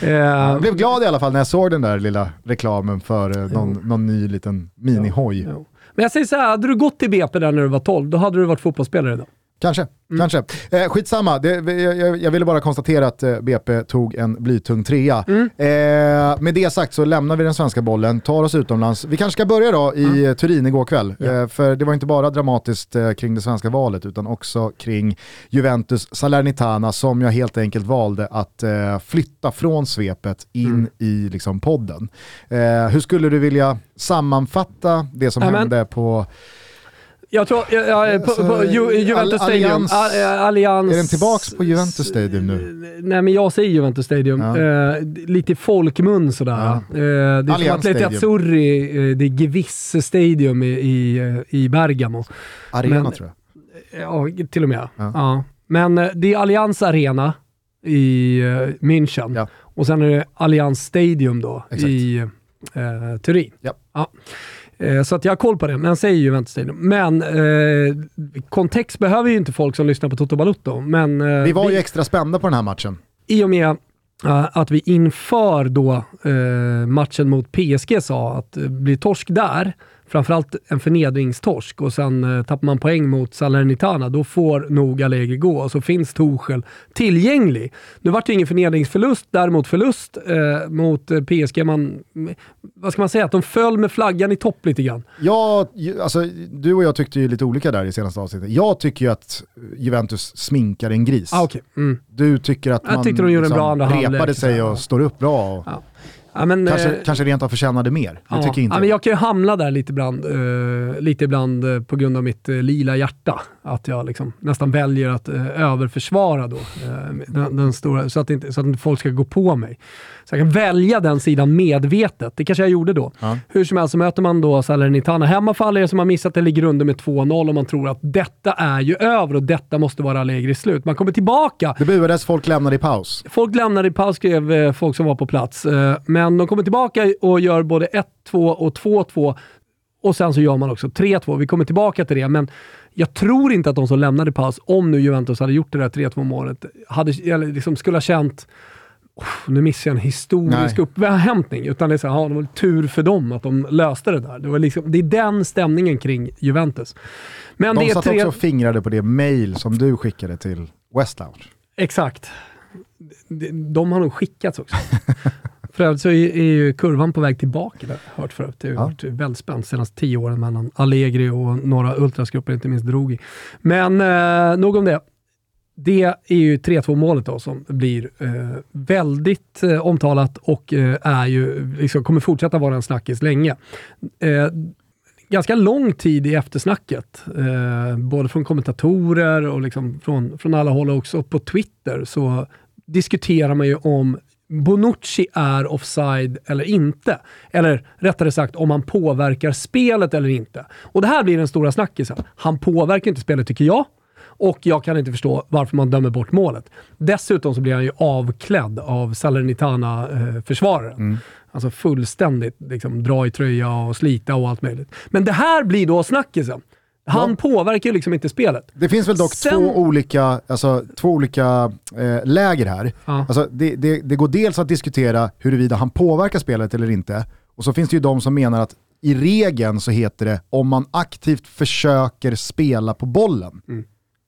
Eh, Jag blev glad i alla fall när jag såg den där lilla reklamen för eh, någon, någon ny liten minihoj. Men jag säger så här, hade du gått till BP där när du var 12, då hade du varit fotbollsspelare idag. Kanske, Mm. kanske. Eh, skitsamma, det, jag, jag- ville bara konstatera att eh, BP tog en blytung trea. Mm. Eh, med det sagt så lämnar vi den svenska bollen, tar oss utomlands. Vi kanske ska börja då i eh, Turin igår kväll. Ja. Eh, för det var inte bara dramatiskt eh, kring det svenska valet utan också kring Juventus Salernitana som jag helt enkelt valde att flytta från svepet in Mm. i liksom, podden. Hur skulle du vilja sammanfatta det som Ja, men- hände på Jag tror, jag, jag, på, Alltså, på Ju, Juventus Stadium. Allians- eh, Allians... Är den tillbaks på Juventus Stadium nu? Nej men jag säger Juventus Stadium. Ja. Eh, lite folkmun sådär. Ja. Eh, det är som Allianz Atleti. Azzurri, det är Givisse Stadium i, i, eh, i Bergamo. Arena Men- tror jag. Ja, till och med. Ja. Ja. Men eh, det är Allianz Arena i München. Ja. Och sen är det Allianz Stadium då Exakt. i eh, Turin. Ja. Eh, Så att jag har koll på det, men jag säger Juventus Stadium. Men eh, kontext behöver ju inte folk som lyssnar på Toto Balutto. Men eh, Vi var ju extra spända på den här matchen. i och med eh, att vi inför då eh, matchen mot PSG sa att blir torsk där, framförallt en förnedringstorsk och sen eh, tappar man poäng mot Salernitana, då får nog Allegri gå och så finns Torshäll tillgänglig. Nu vart det ingen förnedringsförlust, däremot förlust eh, mot eh, PSG. Man, vad ska man säga? Att de föll med flaggan i topp lite grann. Ja, alltså, du och jag tyckte ju lite olika där i senaste avsnittet. Jag tycker ju att Juventus sminkar en gris. Ah, okay. mm. Du tycker att Jag man de andra repade sig ja. och står upp bra. Och ja. Ja, men, kanske, eh, kanske rent av förtjänade mer. Ja, tycker inte ja, men jag. jag kan ju hamna där lite ibland, eh, lite ibland eh, på grund av mitt eh, lila hjärta. Att jag liksom nästan väljer att eh, överförsvara då, eh, den, den stora, så, att inte, så att inte folk ska gå på mig. Så jag kan välja den sidan medvetet. Det kanske jag gjorde då. Ja. Hur som helst så möter man då Salernitana hemma för alla er som har missat det, ligger under med 2-0 och man tror att detta är ju över och detta måste vara Allegris slut. Man kommer tillbaka. Det buades, folk lämnade i paus. Folk lämnade i paus, skrev eh, folk som var på plats. Eh, Men de kommer tillbaka och gör både 1-2 och 2-2 och sen så gör man också 3-2. Vi kommer tillbaka till det, men jag tror inte att de som lämnade i paus, om nu Juventus hade gjort det där 3-2 målet, hade, eller liksom skulle ha känt "Uff, nu missar jag en historisk Nej. upphämtning. Utan det är så här, ja, det var tur för dem att de löste det där. Det, var liksom, det är den stämningen kring Juventus. Men De det satt tre... också och fingrade på det mail som du skickade till West Lounge. Exakt. De, de har nog skickats också. för övrigt så är, är ju kurvan på väg tillbaka, där, har jag hört förut. Det har Ja. varit väldigt spänt de senaste tio åren mellan Allegri och några ultrasgrupper, inte minst Drogi. Men eh, nog om det. Det är ju 3-2 målet då som blir eh, väldigt eh, omtalat och eh, är ju, liksom, kommer fortsätta vara en snackis länge. Eh, ganska lång tid i eftersnacket, eh, både från kommentatorer och liksom från, från alla håll och också på Twitter, så diskuterar man ju om Bonucci är offside eller inte. Eller rättare sagt om han påverkar spelet eller inte. Och det här blir den stora snackisen. Han påverkar inte spelet tycker jag. Och jag kan inte förstå varför man dömer bort målet. Dessutom så blir han ju avklädd av Salernitana-försvararen. Alltså fullständigt liksom, dra i tröja och slita och allt möjligt. Men det här blir då snackisen. Han Ja. påverkar ju liksom inte spelet. Det finns väl dock Sen- två olika, alltså, två olika eh, läger här. Ja. Alltså, det, det, det går dels att diskutera huruvida han påverkar spelet eller inte. Och så finns det ju de som menar att i regeln så heter det om man aktivt försöker spela på bollen.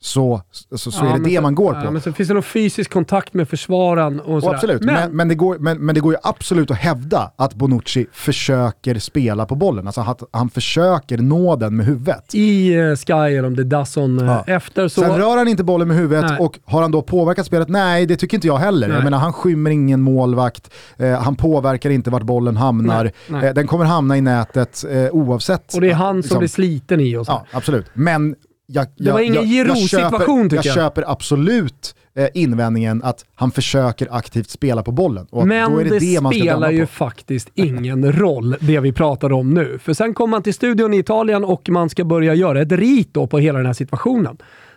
Så, så, så Ja, är det men det så- man går på. Ja, men så finns det någon fysisk kontakt med försvararen och Och absolut, men, men, det går, men, men det går ju absolut att hävda att Bonucci försöker spela på bollen. Alltså att han försöker nå den med huvudet. i eh, Sky, eller om det är Dazon eh, Ja. efter, så... Sen rör han inte bollen med huvudet Nej. och har han då påverkat spelet? Nej, det tycker inte jag heller. Nej. Jag menar, han skymmer ingen målvakt, eh, han påverkar inte vart bollen hamnar. Nej, den kommer hamna i nätet oavsett. och det är han som liksom. blir sliten i och så. Ja, absolut. Men jag, Det var ingen Giroud-situation, köper, tycker jag jag. köper absolut eh, invändningen att han försöker aktivt spela på bollen. Men det, det, spelar ju på. faktiskt ingen roll, det vi pratar om nu. För sen kommer man till studion i Italien och man ska börja göra ett rit då på hela den här situationen.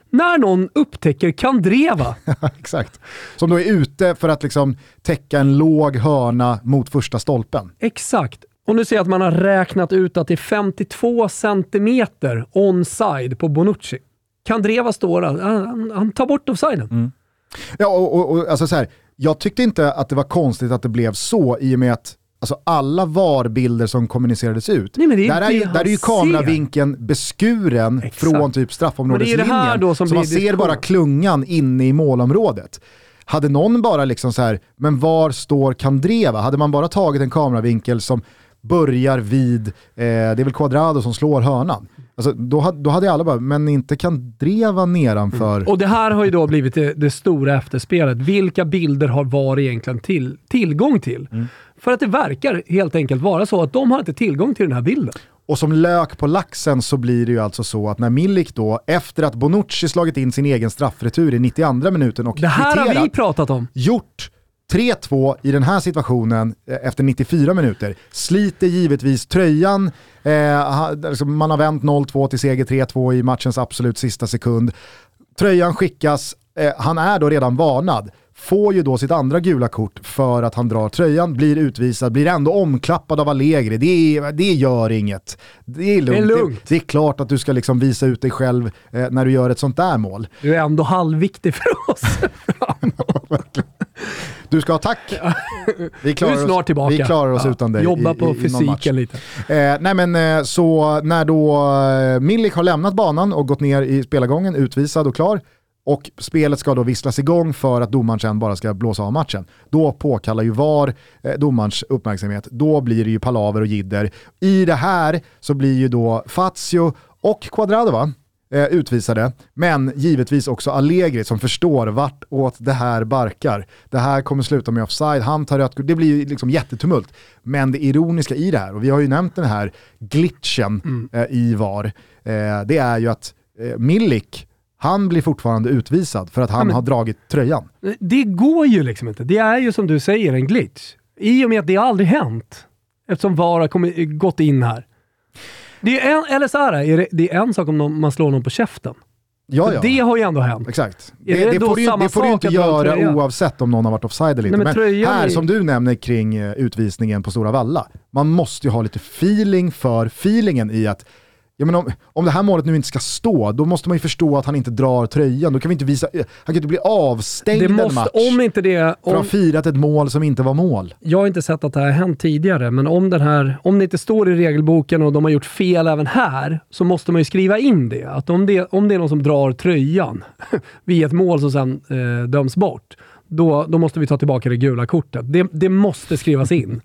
När någon upptäcker Kandreva, Exakt. Som då är ute för att liksom täcka en låg hörna mot första stolpen. exakt. Och nu ser jag att man har räknat ut att det är 52 centimeter onside på Bonucci. Kandreva står där, han, han tar bort offsiden. Mm. Ja, och, och, och alltså så här, jag tyckte inte att det var konstigt att det blev så i och med att alltså alla VAR-bilder som kommunicerades ut, Nej, men det är där, är ju, där är ju ser. kameravinkeln beskuren Exakt. från typ straffområdeslinjen. då som så man ser diskussion. bara klungan inne i målområdet. Hade någon bara liksom så här, men var står Kandreva? Hade man bara tagit en kameravinkel som börjar vid, eh, det är väl Quadrado som slår hörnan. Alltså, då, då hade alla bara, men inte Kandreva nedanför. Och det här har ju då blivit det, det stora efterspelet. Vilka bilder har VAR egentligen till, tillgång till? Mm. För att det verkar helt enkelt vara så att de har inte tillgång till den här bilden. Och som lök på laxen så blir det ju alltså så att när Milik då, efter att Bonucci slagit in sin egen straffretur i 92 minuten och Det här har vi kvitterat, pratat om. gjort 3-2 i den här situationen eh, efter 94 minuter. Sliter givetvis tröjan, eh, liksom man har vänt 0-2 till seger 3-2 i matchens absolut sista sekund. Tröjan skickas, eh, han är då redan varnad. Får ju då sitt andra gula kort för att han drar tröjan, blir utvisad, blir ändå omklappad av Allegri. Det, är, det gör inget. Det är lugnt. Det är lugnt. Det, det är klart att du ska liksom visa ut dig själv eh, när du gör ett sånt där mål. Du är ändå halvviktig för oss. Du ska ha tack. Vi Du är snart tillbaka. Vi klarar oss Ja, utan dig Jobba i, på i, fysiken lite. Eh, nej men eh, så när då eh, Milik har lämnat banan och gått ner i spelargången, utvisad och klar, och spelet ska då visslas igång för att domaren sen bara ska blåsa av matchen. Då påkallar ju VAR eh, domarens uppmärksamhet. Då blir det ju palaver och jidder. I det här så blir ju då Fazio och Quadrado va? Eh, utvisade, men givetvis också Allegri som förstår vart åt det här barkar. Det här kommer sluta med offside, han tar rött det blir liksom jättetumult. Men det ironiska i det här, och vi har ju nämnt den här glitchen eh, i VAR, eh, det är ju att eh, Milik, han blir fortfarande utvisad för att han men- har dragit tröjan. Det går ju liksom inte. Det är ju som du säger en glitch. I och med att det aldrig hänt. Eftersom VAR har kommit, gått in här. Det är en, eller så här, är det, det är en sak om någon, man slår någon på käften. Ja, ja. Det har ju ändå hänt. Exakt. Det, det det, får du, det får du inte göra oavsett om någon har varit offside eller inte. men Men, tröjan här är- som du nämner kring eh, utvisningen på Stora Valla, man måste ju ha lite feeling för feelingen i att Ja, men om, om det här målet nu inte ska stå, då måste man ju förstå att han inte drar tröjan. Då kan vi inte visa, han kan inte bli avstängd Det en måste, match om inte det... för att ha Om, firat ett mål som inte var mål. jag har inte sett att det här har hänt tidigare, men om, den här, om det inte står i regelboken och de har gjort fel även här, så måste man ju skriva in det. Att om det, om det är någon som drar tröjan vid ett mål som sen eh, döms bort, då, då måste vi ta tillbaka det gula kortet. Det, det måste skrivas in.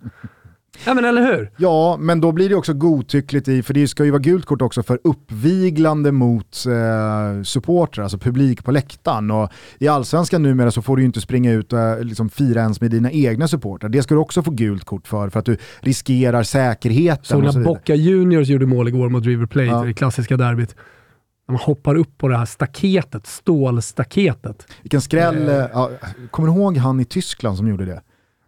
Ja men eller hur? Ja, men då blir det också godtyckligt i, för det ska ju vara gult kort också för uppviglande mot eh, supportrar, alltså publik på läktaren. Och I allsvenskan numera så får du ju inte springa ut och eh, liksom fira ens med dina egna supportrar. Det ska du också få gult kort för, för att du riskerar säkerheten. Och när så. Boca Juniors gjorde mål igår mot River Plate Ja. i det klassiska derbyt. När man hoppar upp på det här staketet, stålstaketet. Vilken skräll, eh, ja, kommer du ihåg han i Tyskland som gjorde det?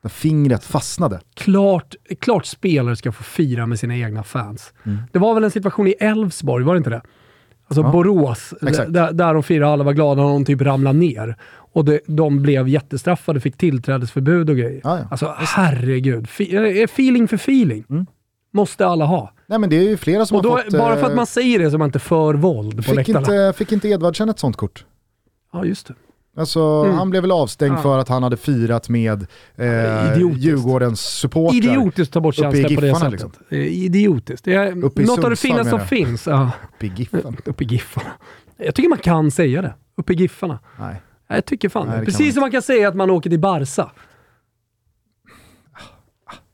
Där fingret fastnade. Klart, klart spelare ska få fira med sina egna fans. Mm. Det var väl en situation i Elfsborg, var det inte det? Alltså Ja. Borås, där, där de firade alla var glada och de typ ramlade ner. Och det, de blev jättestraffade, fick tillträdesförbud och grejer. Ja, ja. Alltså herregud, Fe- eh, feeling för feeling. Mm. Måste alla ha. Nej men det är ju flera som Och då, har fått... bara för att eh, man säger det så är man inte för våld på fick läktarna. inte, fick inte Edvardsen ett sånt kort? Ja, just det. Alltså, Mm. Han blev väl avstängd Ja. för att han hade firat med eh. Djurgårdens supportrar. Idiotiskt att ta bort känslor på det Giffarna, sättet. liksom. Idiotiskt. Är Uppe i något av det finaste som finns. Ja, Uppe i Giffen. uppe i Giffarna. Jag tycker man kan säga det. Uppe i Giffarna. Nej. Jag tycker fan Nej, det. man Precis inte. som man kan säga att man åker till Barca.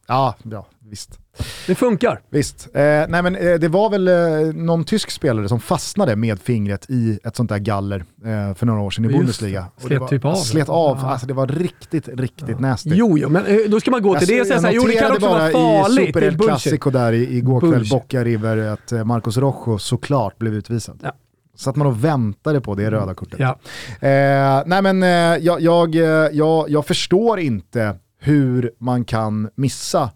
Ja, ja, visst. Det funkar. Visst. Eh, nej men eh, det var väl eh, någon tysk spelare som fastnade med fingret i ett sånt där galler eh, för några år sedan i Just Bundesliga. Och Slet var, typ av. Slet av, Ja. alltså det var riktigt, riktigt nasty. Jo, jo, men eh, då ska man gå till det och säga såhär, jo det kan noterade också vara bara farligt. i Det är Super El bullshit. Clasico där i- igår kväll. Boca River, att eh, Marcos Rojo såklart blev utvisad. Ja. Så att man och väntade på det röda kortet. Ja. Eh, nej men eh, jag, jag, jag, jag förstår inte hur man kan missa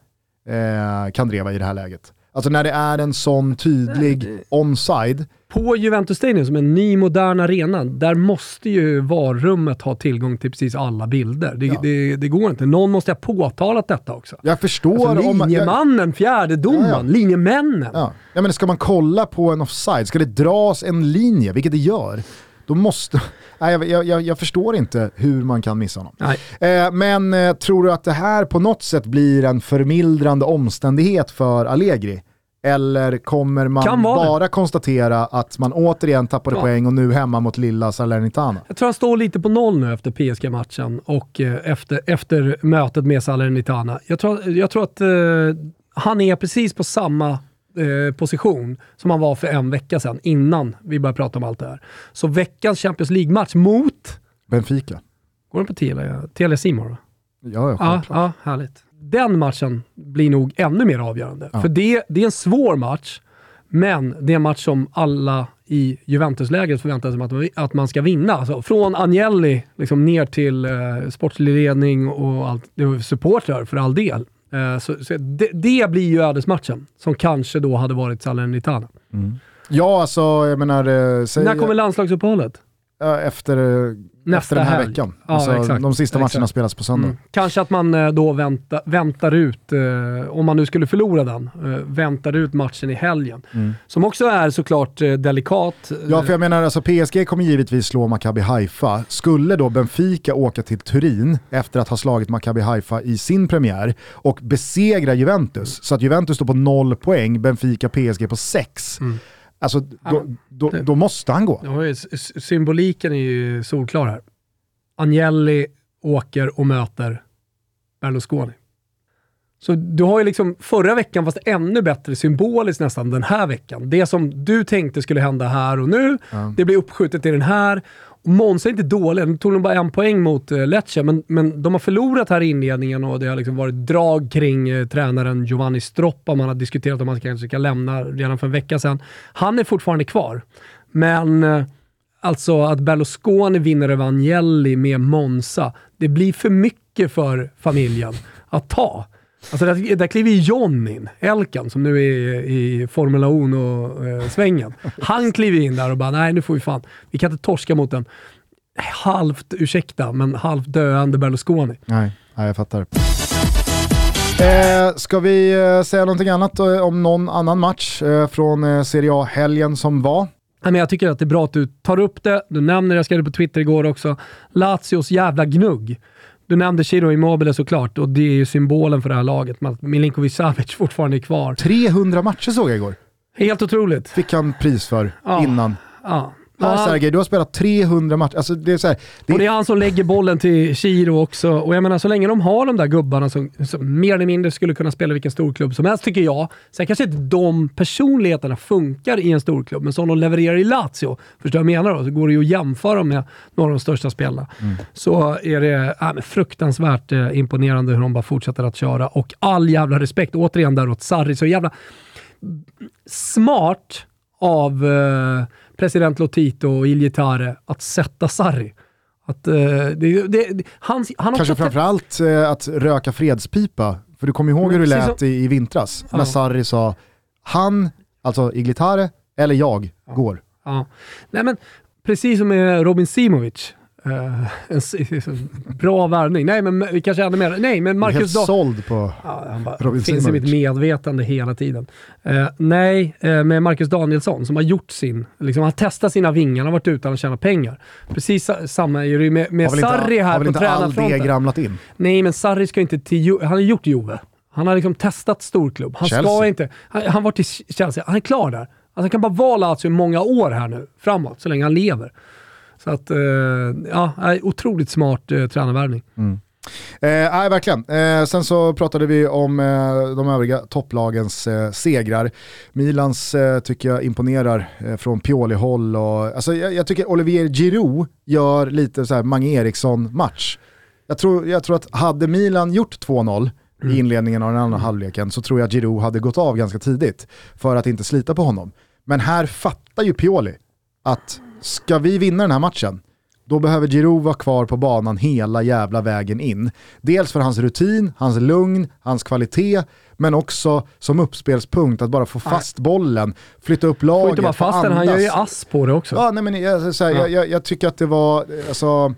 eh, Kandreva i det här läget. Alltså när det är en sån tydlig onside. På Juventus Stadium, som är en ny modern arena, där måste ju varummet ha tillgång till precis alla bilder. Det, Ja. det, det går inte. Någon måste ha påtalat detta också. Jag förstår Alltså, om... Jag, linjemannen, fjärdedomaren, Ja, ja. linjemännen. ja. Ja, men ska man kolla på en offside, ska det dras en linje, vilket det gör, då måste... Nej, jag, jag, jag, förstår inte hur man kan missa honom. Eh, men eh, tror du att det här på något sätt blir en förmildrande omständighet för Allegri? Eller kommer man bara konstatera att man återigen tappade Ja. poäng och nu hemma mot lilla Salernitana? Jag tror han står lite på noll nu efter PSG-matchen och eh, efter, efter mötet med Salernitana. Jag tror, jag tror att eh, han är precis på samma eh, position som han var för en vecka sedan, innan vi började prata om allt det här. Så veckans Champions League-match mot, Benfica. går den på Telia, Telia Simor? va? Ja, ja, självklart. ja, härligt. Den matchen blir nog ännu mer avgörande. Ja. För det, det är en svår match, men det är en match som alla i Juventus-lägret förväntar sig att man, att man ska vinna. Alltså, från Agnelli liksom ner till eh, sportslig ledning och allt, det var supportrar för all del. Eh, så, så det, det blir ju ödesmatchen, som kanske då hade varit Salernitana. ja, alltså jag menar... eh, Säg, När kommer landslagsuppehållet? eh, efter, eh, Nästa efter den här helg. veckan. Ja, alltså, exakt. De sista matcherna Exakt. spelas på söndag. Mm. Kanske att man eh, då vänta, väntar ut, eh, om man nu skulle förlora den, eh, väntar ut matchen i helgen. Mm. Som också är såklart eh, delikat. eh, Ja, för jag menar alltså PSG kommer givetvis slå Maccabi Haifa. Skulle då Benfica åka till Turin efter att ha slagit Maccabi Haifa i sin premiär och besegra Juventus, så att Juventus står på noll poäng, Benfica PSG på sex. Mm. Alltså, då, då, då måste han gå. Ja, symboliken är ju solklar här. Agnelli åker och möter Berlusconi. Så du har ju liksom förra veckan, fast ännu bättre symboliskt nästan, den här veckan. Det som du tänkte skulle hända här och nu, Ja. det blir uppskjutet till den här. Och Monza är inte dåliga, nu tog de bara en poäng mot eh, Lecce, men, men de har förlorat här i inledningen och det har liksom varit drag kring eh, tränaren Giovanni Stroppa. Man har diskuterat om han kanske ska lämna redan för en vecka sedan. Han är fortfarande kvar, men eh, Alltså att Berlusconi vinner Evangeli med Monza. Det blir för mycket för familjen. att ta. Alltså där, där kliver John in, Elkan, som nu är i Formula Uno-svängen. Han kliver in där och bara, nej nu får vi fan, vi kan inte torska mot en halvt, ursäkta, men halvt döende Berlusconi. Nej, nej jag fattar. Eh, ska vi eh, säga någonting annat eh, om någon annan match eh, från eh, Serie A-helgen som var? men jag tycker att det är bra att du tar upp det. Du nämner det, jag skrev det på Twitter igår också, Lazios jävla gnugg. Du nämnde Ciro Immobile såklart och det är ju symbolen för det här laget. Milinkovic Savic fortfarande är kvar. 300 matcher såg jag igår. Helt otroligt. Fick han pris för ja. innan. Ja. Ja, Sergej, du har spelat 300 matcher. Alltså, det, är så här, det... Och det är han som lägger bollen till Chiro också. Och jag menar, så länge de har de där gubbarna som, som mer eller mindre skulle kunna spela i vilken storklubb som helst, tycker jag. Sen kanske inte de personligheterna funkar i en storklubb, men som de levererar i Lazio, förstår du vad jag menar då? Så går det ju att jämföra med några av de största spelarna. Mm. Så är det äh, fruktansvärt eh, imponerande hur de bara fortsätter att köra. Och all jävla respekt, återigen där åt Sarri, så jävla smart av eh, president Lotito och Iljitare att sätta Sarri. Att, uh, det, det, han, han Kanske framförallt uh, att röka fredspipa. För du kommer ihåg hur det lät i, i vintras ja. när Sarri sa han, alltså Iglitare, eller jag, ja. går. Ja. Nej, men, precis som med Robin Simovic Uh, en, bra värvning. Nej, men vi kanske ännu mer. Nej, men Marcus Helt såld på ja, han bara, Robin finns i mitt medvetande hela tiden. Uh, nej, uh, med Marcus Danielsson som har gjort sin, liksom, har testat sina vingar, han har varit utan att tjäna pengar. Precis samma är det med, med Sarri här på tränarfronten. Har väl inte all det in? Nej, men Sarri ska inte till Han har gjort Juve. Han har liksom testat storklubb. Han Chelsea. ska inte... Han, han var till Chelsea. Han är klar där. Alltså, han kan bara vara Lazio i många år här nu, framåt, så länge han lever. Så att, eh, ja, otroligt smart eh, tränarvärvning. Mm. Eh, nej, verkligen. Eh, sen så pratade vi om eh, de övriga topplagens eh, segrar. Milans eh, tycker jag imponerar från Pioli-håll. alltså, jag, jag, tycker Olivier Giroud gör lite så här Mange Eriksson-match. Jag tror, jag tror att hade Milan gjort 2-0 mm. i inledningen av den andra halvleken så tror jag att Giroud hade gått av ganska tidigt för att inte slita på honom. Men här fattar ju Pioli att ska vi vinna den här matchen, då behöver Giroud vara kvar på banan hela jävla vägen in. Dels för hans rutin, hans lugn, hans kvalitet, men också som uppspelspunkt att bara få fast bollen, flytta upp laget, Får inte bara fast den, han gör ju ass på det också. Ja, nej, men jag, här, ja. jag, jag, tycker att det var, alltså,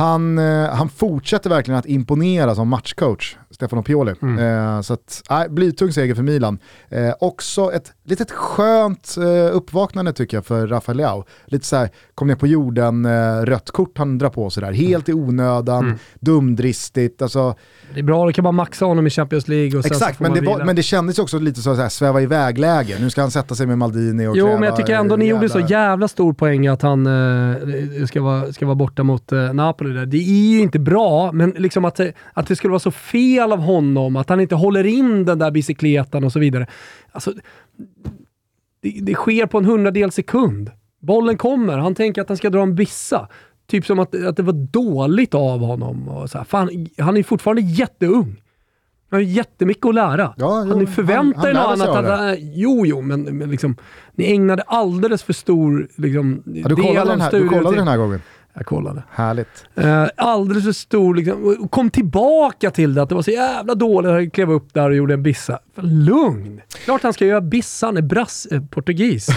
han, eh, han fortsätter verkligen att imponera som matchcoach, Stefano Pioli. Mm. Eh, så att, nej, blytung seger för Milan. Eh, också ett litet skönt eh, uppvaknande tycker jag för Rafael Leao. Lite så här, kom ner på jorden, eh, rött kort han drar på sig där. Helt i onödan, mm. dumdristigt. Alltså, det är bra, du kan bara maxa honom i Champions League och Exakt, men det, var, men det kändes också lite så, så här, sväva iväg-läge. Nu ska han sätta sig med Maldini och Jo, men jag tycker ändå ni jävla... gjorde så jävla stor poäng att han eh, ska, vara, ska vara borta mot eh, Napoli. Där. Det är ju inte bra, men liksom att, att det skulle vara så fel av honom, att han inte håller in den där bicykletan och så vidare. Alltså, det, det sker på en hundradel sekund. Bollen kommer, han tänker att han ska dra en bissa. Typ som att, att det var dåligt av honom. Och så här. Fan, han är fortfarande jätteung. Han har jättemycket att lära. Ja, jo, han förväntar er något annat. Att, jo, jo, men, men liksom, ni ägnade alldeles för stor liksom, ja, du del av studion. Du kollade den här gången? Jag kollade. Härligt. Eh, alldeles för stor, liksom, kom tillbaka till det, att det var så jävla dåligt. Han klev upp där och gjorde en bissa. Lugn! Klart han ska göra bissa, han är brass, eh, portugis.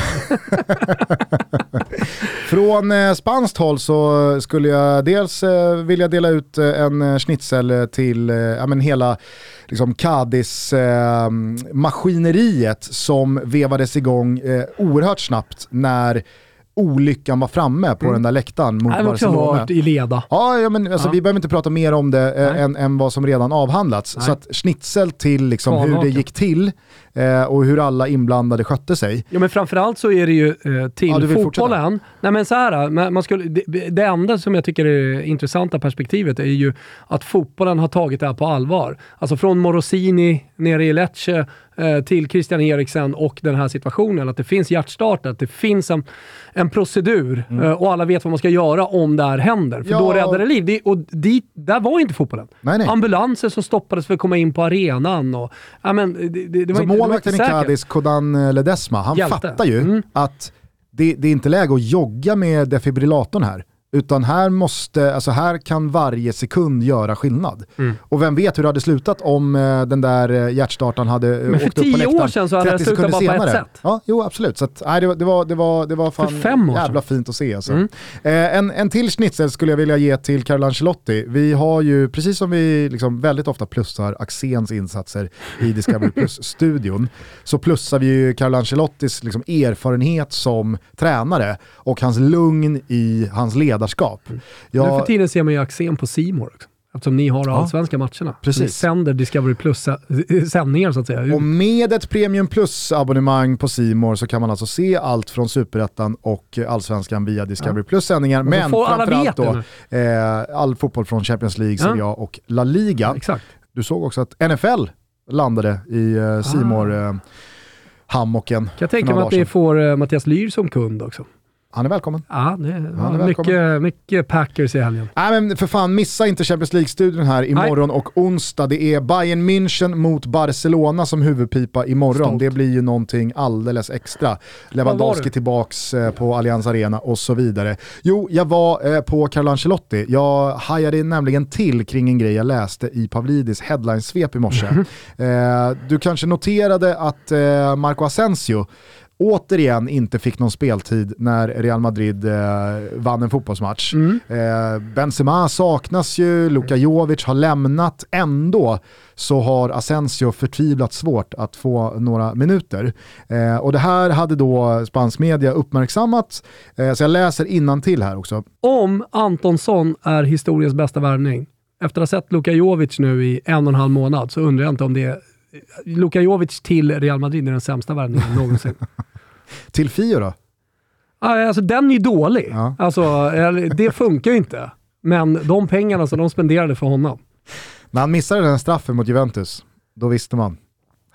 Från eh, spanskt håll så skulle jag dels eh, vilja dela ut eh, en eh, schnitzel till ja, men hela liksom Cadiz-maskineriet som vevades igång eh, oerhört snabbt när olyckan var framme på mm. den där läktaren mot Barcelona. Har också hört i leda. Ja, ja men alltså, ja. vi behöver inte prata mer om det eh, än, än, vad som redan avhandlats. Nej. Så att schnitzel till liksom, hur det gick till eh, och hur alla inblandade skötte sig. Ja men framförallt så är det ju eh, till ja, fotbollen. Nej men så här, man skulle, det, det enda som jag tycker är intressanta perspektivet är ju att fotbollen har tagit det här på allvar. Alltså från Morosini nere i Lecce eh, till Christian Eriksen och den här situationen. Att det finns hjärtstart, att det finns en, en procedur mm. eh, och alla vet vad man ska göra om det här händer. För ja. då räddar det liv. Det, och dit, där var inte fotbollen. Nej, nej. Ambulanser som stoppades för att komma in på arenan. Och, ja, men, det, det, det var inte, målvakten i Cadiz, Kodan Ledesma, han Hjälte. fattar ju mm. att det, det, är inte läge att jogga med defibrillatorn här. Utan här, måste, alltså här kan varje sekund göra skillnad. Mm. Och vem vet hur det hade slutat om eh, den där eh, hjärtstartaren hade Men för åkt upp på tio läktaren år sedan så hade det 30 slutat bara på ett senare. sätt. Ja, jo absolut. Så att, nej, det, var, det, var, det, var, det var fan fem år jävla fint att se. Alltså. Mm. Eh, en, en till schnitzel skulle jag vilja ge till Carlo Ancelotti. Vi har ju, precis som vi liksom väldigt ofta plussar Axéns insatser i Discovery Plus-studion, så plussar vi ju Carlo Ancelottis liksom erfarenhet som tränare och hans lugn i hans ledarskap. Nu för Jag, tiden ser man ju Axén på Simor också. Eftersom ni har Ja. allsvenska matcherna. Precis. Ni sänder Discovery Plus äh, sändningar så att säga. och med ett Premium Plus-abonnemang på Simor så kan man alltså se allt från Superettan och Allsvenskan via Discovery Plus-sändningar. Och så Men får alla framförallt då det eh, all fotboll från Champions League, Ja. Serie A och La Liga. Exakt. Du såg också att NFL landade i uh, Simor eh, hammocken Kan jag tänka mig att sedan. får uh, Mattias Lyr som kund också. Han är välkommen. Ja, det är var välkommen. mycket, mycket Packers i helgen. Nej men för fan, missa inte Champions League-studion här imorgon och onsdag. Det är Bayern München mot Barcelona som huvudpipa imorgon. Stolt. Det blir ju någonting alldeles extra. Lewandowski tillbaks eh, på Allianz Arena och så vidare. Jo, jag var eh, på Carlo Ancelotti. Jag hajade nämligen till kring en grej jag läste i Pavlidis headlinesvep i morse. Eh, du kanske noterade att Marco Asensio återigen inte fick någon speltid när Real Madrid eh, vann en fotbollsmatch. Mm. Eh, Benzema saknas ju, Luka Jovic har lämnat. Ändå så har Asensio förtvivlat svårt att få några minuter. Eh, och det här hade då spansk media uppmärksammat, eh, så jag läser till här också. Om Antonsson är historiens bästa värvning, efter att ha sett Luka Jovic nu i en och en halv månad, så undrar jag inte om det är Luka Jovic till Real Madrid är den sämsta värvningen någonsin. Till Fio då? Alltså den är ju dålig. Ja. Alltså, eller, det funkar ju inte. Men de pengarna som de spenderade för honom. När han missade den straffen mot Juventus, då visste man.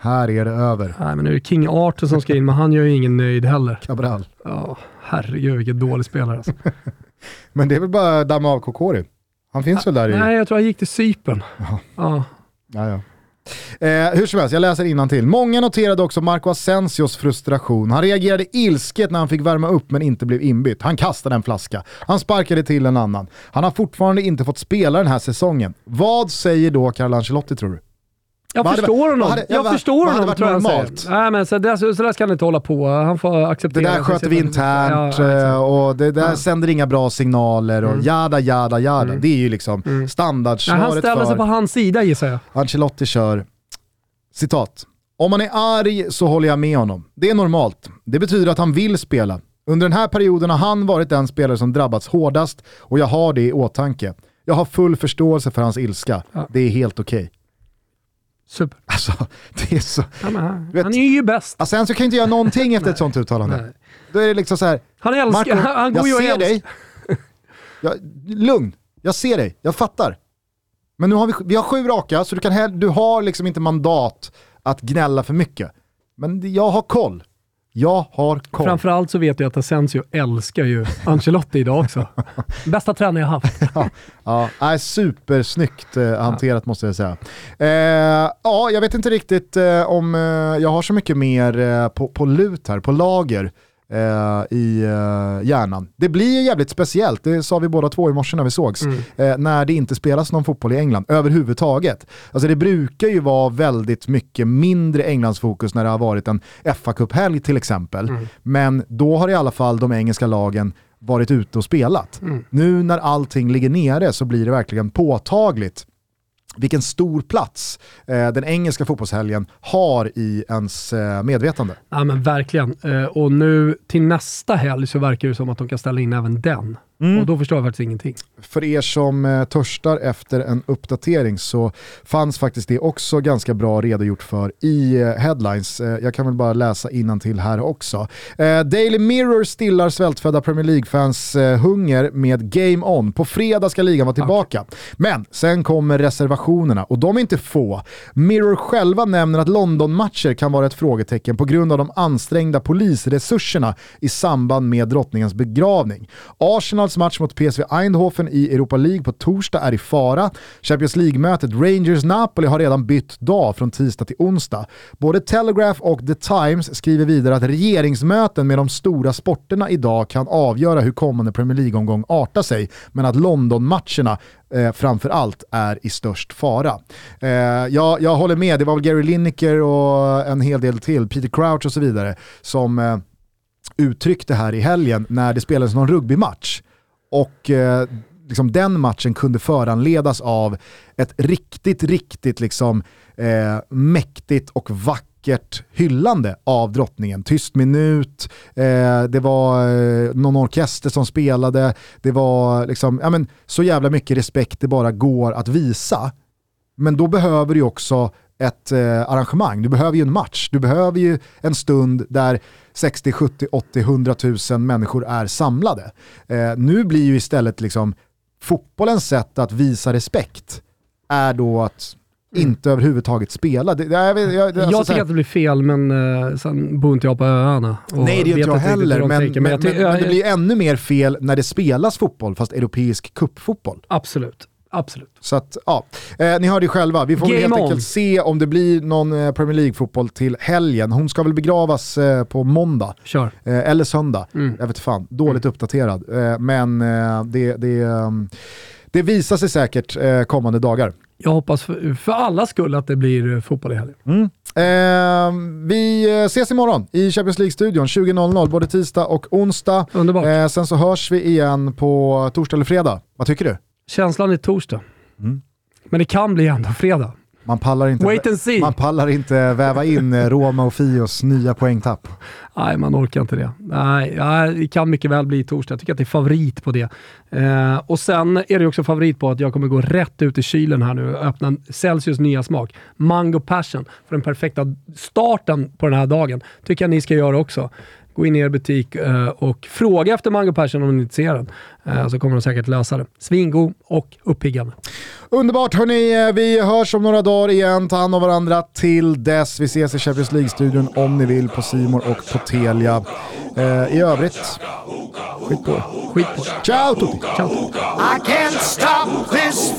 Här är det över. Nej, men nu är det King Arthur som ska in, men han gör ju ingen nöjd heller. Cabral. Ja, herregud vilken dålig spelare alltså. Men det är väl bara att damma av Kokori. Han finns väl där i... Nej, jag tror han gick till Cypern. Jaha. Ja. Ja, ja. Eh, hur som helst, jag läser till. Många noterade också Marco Asensios frustration. Han reagerade ilsket när han fick värma upp men inte blev inbytt. Han kastade en flaska. Han sparkade till en annan. Han har fortfarande inte fått spela den här säsongen. Vad säger då Carlo Ancelotti tror du? Jag Vad förstår honom. hade- ja, jag vad- förstår vad honom tror jag normalt? säger. Nej, men så, där, så, där ska han inte hålla på. Han får Det acceptera. där sköter vi internt Ja, eh, och det där Ja. sänder inga bra signaler och Mm. jada jada jada. Mm. Det är ju liksom Mm. Nej, han standardsvaret ställer sig på hans sida gissar jag. Ancelotti kör, citat. Om man är arg så håller jag med honom. Det är normalt. Det betyder att han vill spela. Under den här perioden har han varit den spelare som drabbats hårdast och jag har det i åtanke. Jag har full förståelse för hans ilska. Ja. Det är helt okej. Super. Alltså, det är så... Han, Vet- han är ju bäst. Asensio kan inte göra någonting efter ett sånt uttalande. Nej. Då är det liksom så här, Han älskar, Marco, han, går jag ser älskar. dig. Jag, lugn, jag ser dig, jag fattar. Men nu har vi, vi har sju raka, så du, kan, du har liksom inte mandat att gnälla för mycket. Men jag har koll. Jag har koll. Framförallt så vet jag att Asensio älskar ju Ancelotti idag också. Bästa tränare jag haft. Ja, är supersnyggt eh, hanterat måste jag säga. Eh, ja, jag vet inte riktigt eh, om eh, jag har så mycket mer på, på lut här, på lager eh, i eh, hjärnan. Det blir ju jävligt speciellt, det sa vi båda två i morse när vi sågs, Mm. eh, när det inte spelas någon fotboll i England överhuvudtaget. Alltså det brukar ju vara väldigt mycket mindre Englandsfokus när det har varit en fa Cup-helg till exempel. Mm. Men då har i alla fall de engelska lagen varit ute och spelat. Mm. Nu när allting ligger nere så blir det verkligen påtagligt vilken stor plats eh, den engelska fotbollshelgen har i ens eh, medvetande. Ja men verkligen. Eh, och nu till nästa helg så verkar det som att de kan ställa in även den. Mm. Och då förstår jag faktiskt ingenting. För er som eh, törstar efter en uppdatering så fanns faktiskt det också ganska bra redogjort för i eh, headlines. Eh, jag kan väl bara läsa till här också. Eh, Daily Mirror stillar svältfödda Premier League-fans eh, hunger med Game On. På fredag ska ligan vara tillbaka. Men sen kommer reservationerna och de är inte få. Mirror själva nämner att London-matcher kan vara ett frågetecken på grund av de ansträngda polisresurserna i samband med drottningens begravning. Arsenal Arsenals match mot PSV Eindhoven i Europa League på torsdag är i fara. Champions League-mötet Rangers-Napoli har redan bytt dag från tisdag till onsdag. Både Telegraph och The Times skriver vidare att regeringsmöten med de stora sporterna idag kan avgöra hur kommande Premier League-omgång artar sig, men att London-matcherna eh, framför allt är i störst fara. Eh, jag, jag håller med, det var väl Gary Lineker och en hel del till, Peter Crouch och så vidare, som eh, uttryckte här i helgen när det spelades någon rugbymatch. Och eh, liksom den matchen kunde föranledas av ett riktigt, riktigt liksom, eh, mäktigt och vackert hyllande av drottningen. Tyst minut, eh, det var eh, någon orkester som spelade, det var liksom, ja, men, så jävla mycket respekt det bara går att visa. Men då behöver du också ett eh, arrangemang, du behöver ju en match, du behöver ju en stund där 60, 70, 80, 100 000 människor är samlade. Eh, nu blir ju istället liksom fotbollens sätt att visa respekt är då att mm. inte överhuvudtaget spela. Det, jag, jag, jag, alltså, jag tycker att det blir fel, men uh, sen bor inte jag på öarna. Nej, det gör inte jag heller, men, men, men, men, det blir ännu mer fel när det spelas fotboll, fast europeisk kuppfotboll. Absolut. Absolut. Så att, ja. Eh, ni hörde ju själva, vi får väl helt on. enkelt se om det blir någon eh, Premier League-fotboll till helgen. Hon ska väl begravas eh, på måndag. Eh, eller söndag, mm. jag vet fan. Dåligt mm. uppdaterad. Eh, men eh, det, det, det visar sig säkert kommande dagar. Jag hoppas för, för alla skull att det blir fotboll i helgen. Mm. Eh, vi ses imorgon i Champions League-studion 20.00, både tisdag och onsdag. Underbart. Eh, sen så hörs vi igen på torsdag eller fredag. Vad tycker du? Känslan är torsdag. Mm. Men det kan bli ändå fredag. Man pallar inte, Wait and see. Man pallar inte väva in eh, Roma och Fios nya poängtapp. Nej, man orkar inte det. Nej, det kan mycket väl bli torsdag. Jag tycker att det är favorit på det. Eh, och sen är det också favorit på att jag kommer gå rätt ut i kylen här nu och öppna Celsius nya smak. Mango Passion för den perfekta starten på den här dagen. Tycker jag ni ska göra också. Gå in i er butik eh, och fråga efter Mango Passion om ni inte ser den. Eh, så kommer de säkert lösa det. Svingod och uppiggande. Underbart hörni, vi hörs om några dagar igen. Ta hand om varandra till dess. Vi ses i Champions League-studion om ni vill på Simor och på Telia. Eh, I övrigt, skit på Skit på Ciao tutti! Ciao. I can't stop this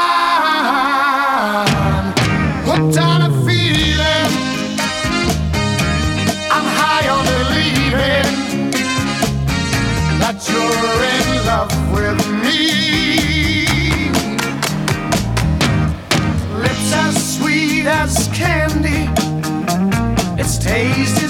You're in love with me. Lips as sweet as candy its taste